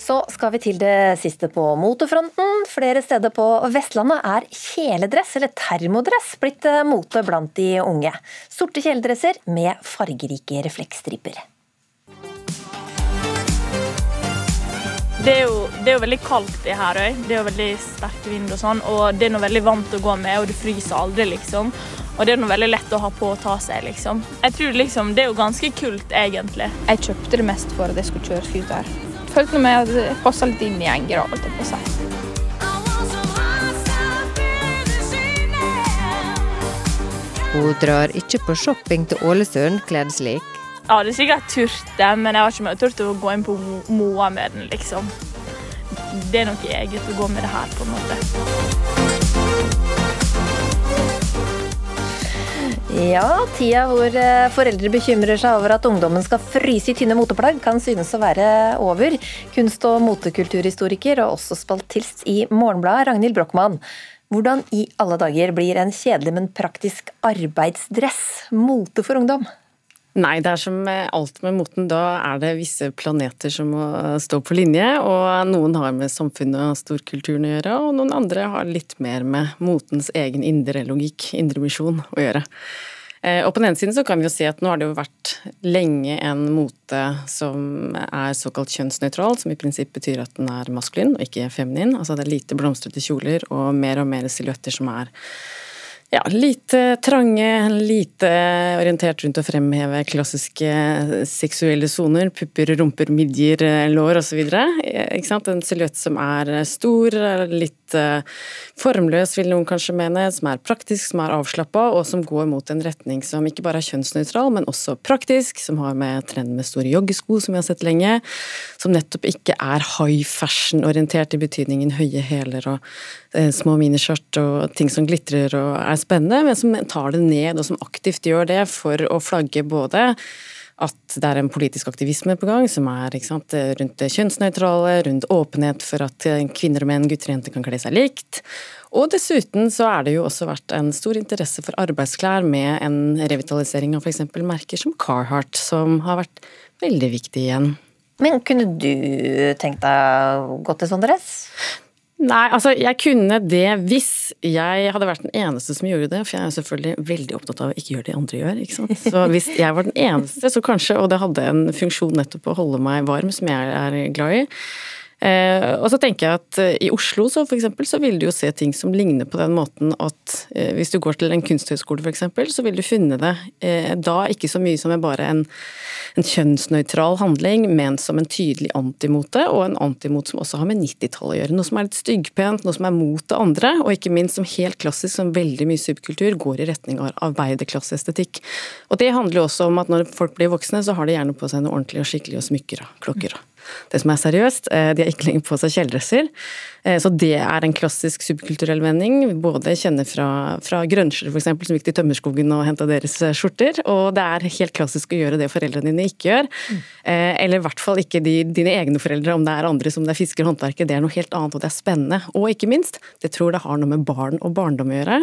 Så skal vi til det siste på motefronten. Flere steder på Vestlandet er kjeledress, eller termodress, blitt eh, mote blant de unge. Sorte kjeledresser med fargerike refleksstriper. Det er, jo, det er jo veldig kaldt i Herøy. Det er jo veldig sterk vind og sånn. Og det er noe veldig vant å gå med, og det fryser aldri, liksom. Og det er noe veldig lett å ha på og ta seg, liksom. Jeg tror liksom det er jo ganske kult, egentlig. Jeg kjøpte det mest for at jeg skulle kjøre scooter. Følte med at jeg passa litt inn i gjengen. holdt jeg på å si. Hun drar ikke på shopping til Ålesund kledd slik. Jeg hadde sikkert turt det, men jeg har ikke turt å gå inn på Moa med den, liksom. Det er noe eget å gå med det her, på en måte. Ja, tida hvor eh, foreldre bekymrer seg over at ungdommen skal fryse i tynne moteplagg, kan synes å være over. Kunst- og motekulturhistoriker og også spaltist i Morgenbladet, Ragnhild Brochmann. Hvordan i alle dager blir en kjedelig, men praktisk arbeidsdress mote for ungdom? Nei, det er som alt med moten. Da er det visse planeter som må stå på linje. Og noen har med samfunnet og storkulturen å gjøre, og noen andre har litt mer med motens egen indre logikk, indre misjon, å gjøre. Eh, Og på den ene siden så kan vi jo si at nå har det jo vært lenge en mote som er såkalt kjønnsnøytral, som i prinsipp betyr at den er maskulin og ikke feminin. Altså det er lite blomstrete kjoler og mer og mer silhuetter som er ja, lite trange, lite orientert rundt å fremheve klassiske seksuelle soner. Pupper, rumper, midjer, lår osv. En silhuett som er stor, litt eh, formløs, vil noen kanskje mene, som er praktisk, som er avslappa, og som går mot en retning som ikke bare er kjønnsnøytral, men også praktisk, som har med trenden med store joggesko, som vi har sett lenge, som nettopp ikke er high fashion-orientert i betydningen høye hæler og eh, små miniskjørt og ting som glitrer og er spennende, men som tar det ned, og som aktivt gjør det for å flagge både at det er en politisk aktivisme på gang som er sant, rundt det kjønnsnøytrale, rundt åpenhet for at kvinner og menn, gutter og jenter kan kle seg likt. Og dessuten så er det jo også vært en stor interesse for arbeidsklær med en revitalisering av f.eks. merker som Carhartt, som har vært veldig viktig igjen. Men kunne du tenkt deg å gå til sånn dress? Nei, altså jeg kunne det hvis jeg hadde vært den eneste som gjorde det, for jeg er selvfølgelig veldig opptatt av å ikke gjøre det andre gjør, ikke sant. Så hvis jeg var den eneste, så kanskje, og det hadde en funksjon nettopp å holde meg varm, som jeg er glad i. Eh, og så tenker jeg at eh, i Oslo så for eksempel, så vil du jo se ting som ligner på den måten at eh, hvis du går til en kunsthøgskole eksempel, så vil du finne det da ikke så mye som er bare en, en kjønnsnøytral handling, men som en tydelig antimote, og en antimot som også har med 90-tallet å gjøre. Noe som er litt styggpent, noe som er mot det andre, og ikke minst som helt klassisk, som veldig mye subkultur, går i retning av arbeiderklasseestetikk. Og det handler jo også om at når folk blir voksne, så har de gjerne på seg noe ordentlig og skikkelig og smykker og klokker. og det som er seriøst. Eh, De har ikke lenger på seg kjeledresser. Eh, Så det er en klassisk subkulturell vending. Både kjenner fra, fra grønsjer f.eks., som gikk til tømmerskogen og henta deres eh, skjorter. Og det er helt klassisk å gjøre det foreldrene dine ikke gjør. Mm. Eller i hvert fall ikke de, dine egne foreldre, om det er andre som det er fisker og håndverker. Det er noe helt annet, og det er spennende. Og ikke minst, det tror det har noe med barn og barndom å gjøre.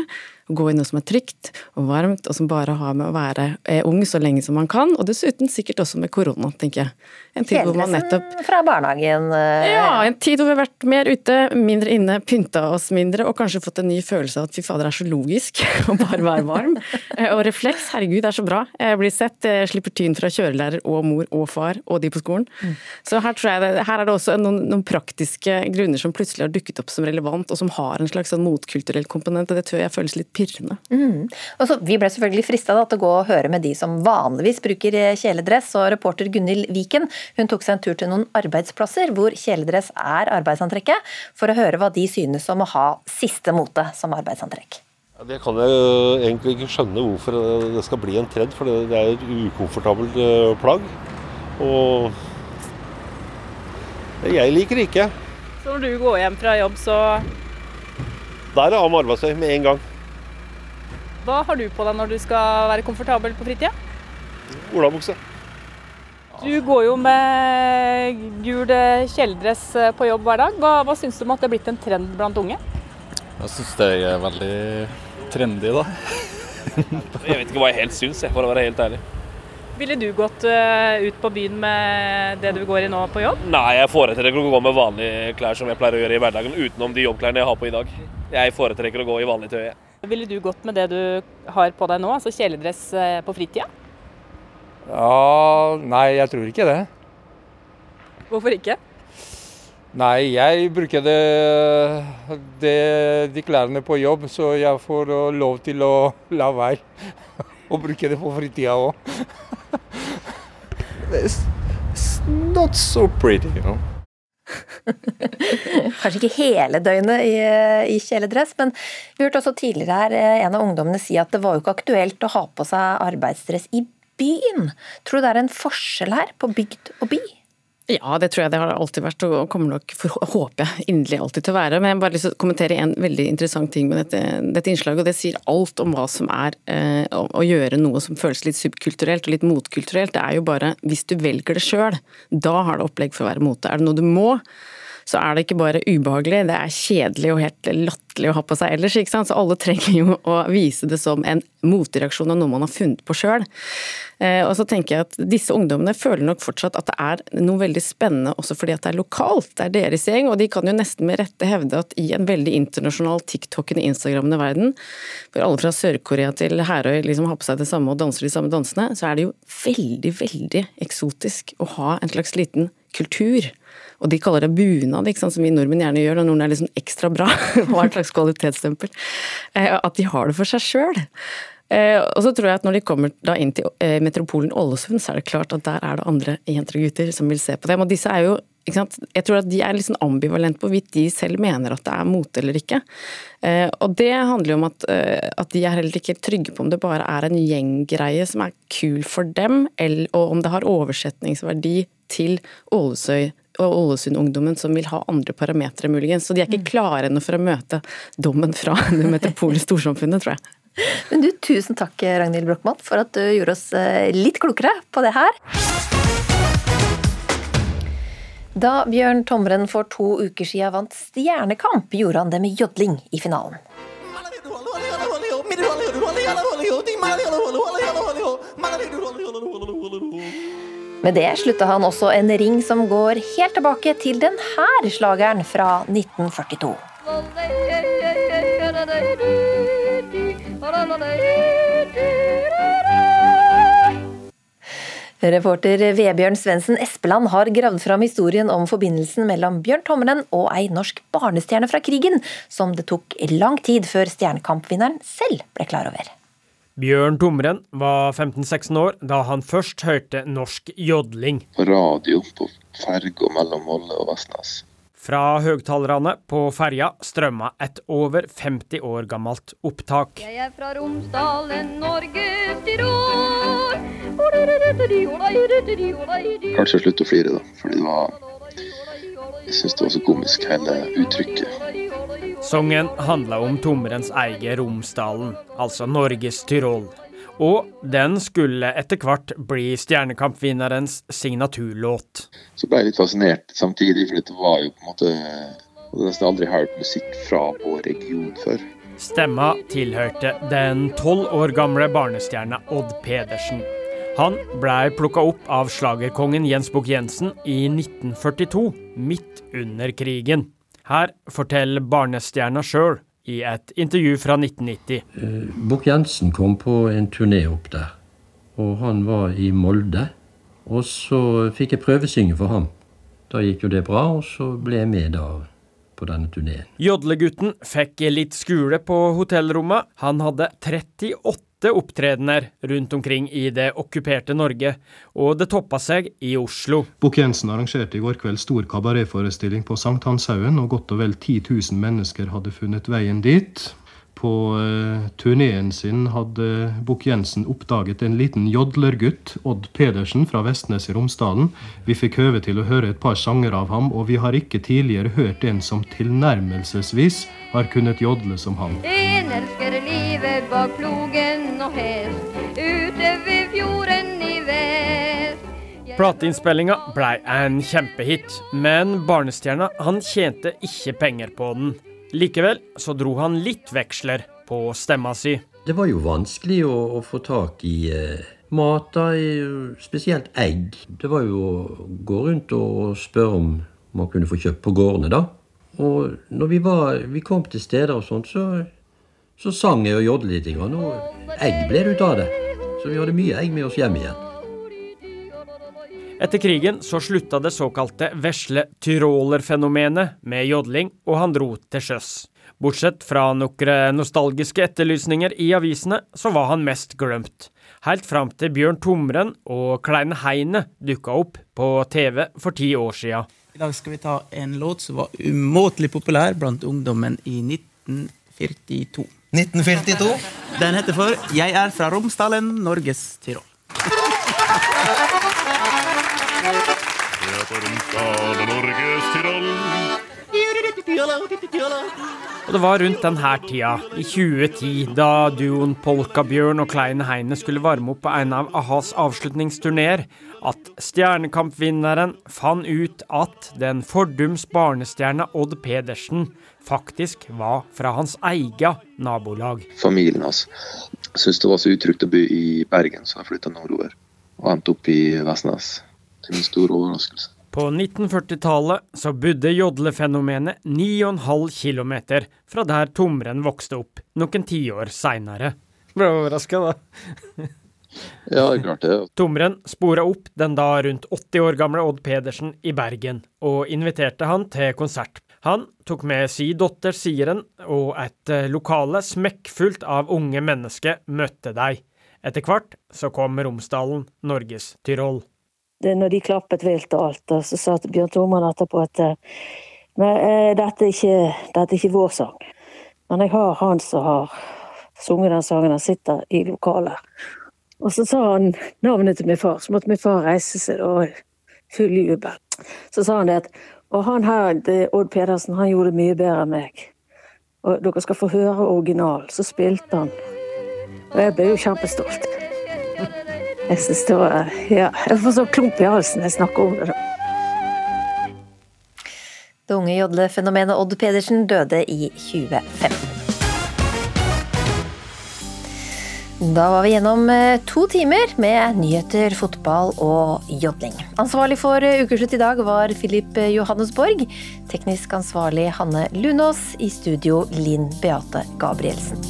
Å gå i noe som er trygt og varmt, og som bare har med å være eh, ung så lenge som man kan. Og dessuten sikkert også med korona, tenker jeg. En tid hvor man nettopp fra barnehagen. eh, ja, en tid hvor vi har vært mer ute, mindre inne, pynta oss mindre, og kanskje fått en ny følelse av at fy fader, det er så logisk å bare være varm. Eh, og refleks, herregud, det er så bra. Jeg blir sett, jeg slipper tyn fra kjørelærer og mor og far og de på skolen. Så her, tror jeg det, her er det også noen, noen praktiske grunner som plutselig har dukket opp som relevant, og som har en slags sånn motkulturell komponent, og det tror jeg føles litt pirrende. Mm. Og så, vi ble selvfølgelig frista til å gå og høre med de som vanligvis bruker eh, kjeledress, og reporter Gunhild Viken hun tok seg en tur til noen arbeidsplasser hvor kjeledress er arbeidsantrekket, for å høre hva de synes om å ha siste mote som arbeidsantrekk. Det kan jeg egentlig ikke skjønne hvorfor det skal bli en trend, for det det er et ukomfortabelt øh, plagg. Og jeg liker det ikke. Så når du går hjem fra jobb, så Der er av med arbeidstøy med en gang. Hva har du på deg når du skal være komfortabel på fritida? Olabukse. Du går jo med gul eh, kjeledress eh, på jobb hver dag. Hva, hva syns du om at det er blitt en trend blant unge? Jeg syns det er veldig trendy, da. Jeg vet ikke hva jeg helt syns, for å være helt ærlig. Ville du gått eh, ut på byen med det du går i nå på jobb? Nei, jeg foretrekker å gå med vanlige klær som jeg pleier å gjøre i hverdagen, utenom de jobbklærne jeg har på i dag. Jeg foretrekker å gå i vanlig tøy. Ville du gått med det du har på deg nå, altså kjeledress på fritida? Ja, nei, jeg tror ikke det. Hvorfor ikke? Nei, jeg bruker det, det, de klærne på jobb, så jeg får uh, lov til å la være å bruke det på fritida òg. Not so pretty, you know. Kanskje ikke hele døgnet i, i kjeledress, men vi hørte også tidligere her eh, en av ungdommene si at det var jo ikke aktuelt å ha på seg arbeidsdress i byen. Tror du det er en forskjell her på bygd og by? Ja, det tror jeg det har alltid vært, og kommer nok, for, håper jeg, inderlig alltid til å være. Men jeg bare lyst til å kommentere en veldig interessant ting med dette, dette innslaget, og det sier alt om hva som er eh, å, å gjøre noe som føles litt subkulturelt og litt motkulturelt. Det er jo bare hvis du velger det sjøl, da har det opplegg for å være mote. Er det noe du må, så er det ikke bare ubehagelig, det er kjedelig og helt latterlig å ha på seg ellers. ikke sant? Så alle trenger jo å vise det som en motreaksjon av noe man har funnet på sjøl. Eh, og så tenker jeg at disse ungdommene føler nok fortsatt at det er noe veldig spennende også fordi at det er lokalt. Det er deres gjeng, og de kan jo nesten med rette hevde at i en veldig internasjonal TikTokende, Instagrammende verden, hvor alle fra Sør-Korea til Herøy liksom har på seg det samme og danser de samme dansene, så er det jo veldig, veldig eksotisk å ha en slags liten kultur. Og de kaller det bunad, som vi nordmenn gjerne gjør når noen er liksom ekstra bra Hva et slags kvalitetsstempel. Eh, At de har det for seg sjøl. Og så tror jeg at når de kommer inn til eh, metropolen Ålesund, så er det klart at der er det andre jenter og gutter som vil se på dem. Og disse er jo? Jeg tror at de er litt sånn ambivalente på hvorvidt de selv mener at det er mote eller ikke. Eh, Og det handler jo om at, eh, at de er heller ikke trygge på om det bare er en gjenggreie som er kul for dem, eller, og om det har oversetningsverdi til Ålesøy og Ålesund-ungdommen som vil ha andre parametere, muligens. Så de er ikke klare ennå for å møte dommen fra det metropole storsamfunnet, tror jeg. Men du, tusen takk Ragnhild Brochmann for at du gjorde oss eh, litt klokere på det her. Da Bjørn Tomren for to uker siden vant Stjernekamp, gjorde han det med jodling i finalen. Med det slutta han også en ring som går helt tilbake til denne slageren fra 1942. Reporter Vebjørn Svendsen Espeland har gravd fram historien om forbindelsen mellom Bjørn Tommelen og ei norsk barnestjerne fra krigen, som det tok lang tid før Stjernekamp-vinneren selv ble klar over. Bjørn Tomren var 15-16 år da han først hørte norsk jodling. På radio på ferga mellom Molde og Vestnes. Fra høgtalerne på ferja strømma et over 50 år gammelt opptak. Jeg er fra Romsdalen, Norges Tirol. Kanskje slutte å flire, da. Fordi det var Jeg syns det var så komisk, hele uttrykket. Sangen handla om Tomrens eie Romsdalen, altså Norges Tyrol. Og den skulle etter hvert bli Stjernekampvinnerens signaturlåt. Så ble jeg litt fascinert samtidig, for det var jo på en måte Jeg hadde nesten aldri hørt musikk fra vår region før. Stemma tilhørte den tolv år gamle barnestjerna Odd Pedersen. Han blei plukka opp av slagerkongen Jens Bukk-Jensen i 1942, midt under krigen. Her forteller barnestjerna sjøl i et intervju fra 1990. Bukk-Jensen kom på en turné opp der, og han var i Molde. Og så fikk jeg prøvesynge for ham. Da gikk jo det bra, og så ble jeg med da på denne turneen. Jodlegutten fikk litt skule på hotellrommet. Han hadde 38 opptredener rundt omkring i det okkuperte Norge, og det toppa seg i Oslo. Bukk-Jensen arrangerte i går kveld stor kabaretforestilling på Sankthanshaugen, og godt og vel 10 000 mennesker hadde funnet veien dit. På uh, turneen sin hadde Bukk-Jensen oppdaget en liten jodlergutt, Odd Pedersen fra Vestnes i Romsdalen. Vi fikk høve til å høre et par sanger av ham, og vi har ikke tidligere hørt en som tilnærmelsesvis har kunnet jodle som han. En elsker livet bak plogen og hest, ute ved fjorden i vest. Plateinnspillinga blei en kjempehit, men barnestjerna han tjente ikke penger på den. Likevel så dro han litt veksler på stemma si. Det var jo vanskelig å, å få tak i eh, mat, spesielt egg. Det var jo å gå rundt og spørre om man kunne få kjøpt på gårdene, da. Og når vi, var, vi kom til steder og sånt, så, så sang jeg og jodlet litt, og egg ble det ut av det. Så vi hadde mye egg med oss hjem igjen. Etter krigen så slutta det såkalte vesle tyrolerfenomenet med jodling, og han dro til sjøs. Bortsett fra noen nostalgiske etterlysninger i avisene, så var han mest glemt. Helt fram til Bjørn Tomren og Kleine Heine dukka opp på TV for ti år sia. I dag skal vi ta en låt som var umåtelig populær blant ungdommen i 1942. 1942? Den heter for 'Jeg er fra Romsdalen, Norges Tyrol'. Og det var rundt denne tida, i 2010, da duoen Polkabjørn og Kleine Heine skulle varme opp på en av a-has avslutningsturneer, at Stjernekampvinneren fant ut at den fordums barnestjerna Odd Pedersen faktisk var fra hans eget nabolag. Familien hans syntes det var så utrygt å bo i Bergen, så jeg flytta nordover. Og endte opp i Vestnes. Til min store overraskelse. På 1940-tallet så bodde jodlefenomenet 9,5 km fra der Tomren vokste opp, noen tiår seinere. Ble overraska, da. Ja, det er klart det. Tomren spora opp den da rundt 80 år gamle Odd Pedersen i Bergen, og inviterte han til konsert. Han tok med si datter Siren, og et eh, lokale smekkfullt av unge mennesker møtte deg. Etter hvert så kom Romsdalen, Norges Tyrol. Det, når de klappet vilt og alt, og så sa Bjørn Thormann etterpå at eh, men, eh, dette, er ikke, dette er ikke vår sang. Men jeg har han som har sunget den sangen, han sitter i lokalet. Og så sa han navnet til min far, så måtte min far reise seg og full jubel. Så sa han det at og han her, Odd Pedersen, han gjorde det mye bedre enn meg. Og dere skal få høre original. Så spilte han. Og jeg ble jo kjempestolt. Jeg synes det var Ja, jeg får sånn klump i halsen når jeg snakker om det. da. Det unge jodlefenomenet Odd Pedersen døde i 2015. Da var vi gjennom eh, to timer med nyheter, fotball og jodling. Ansvarlig for eh, Ukeslutt i dag var Filip Johannesborg. Teknisk ansvarlig Hanne Lunås. I studio Linn Beate Gabrielsen.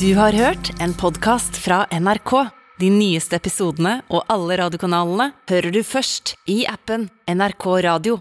Du har hørt en podkast fra NRK. De nyeste episodene og alle radiokanalene hører du først i appen NRK Radio.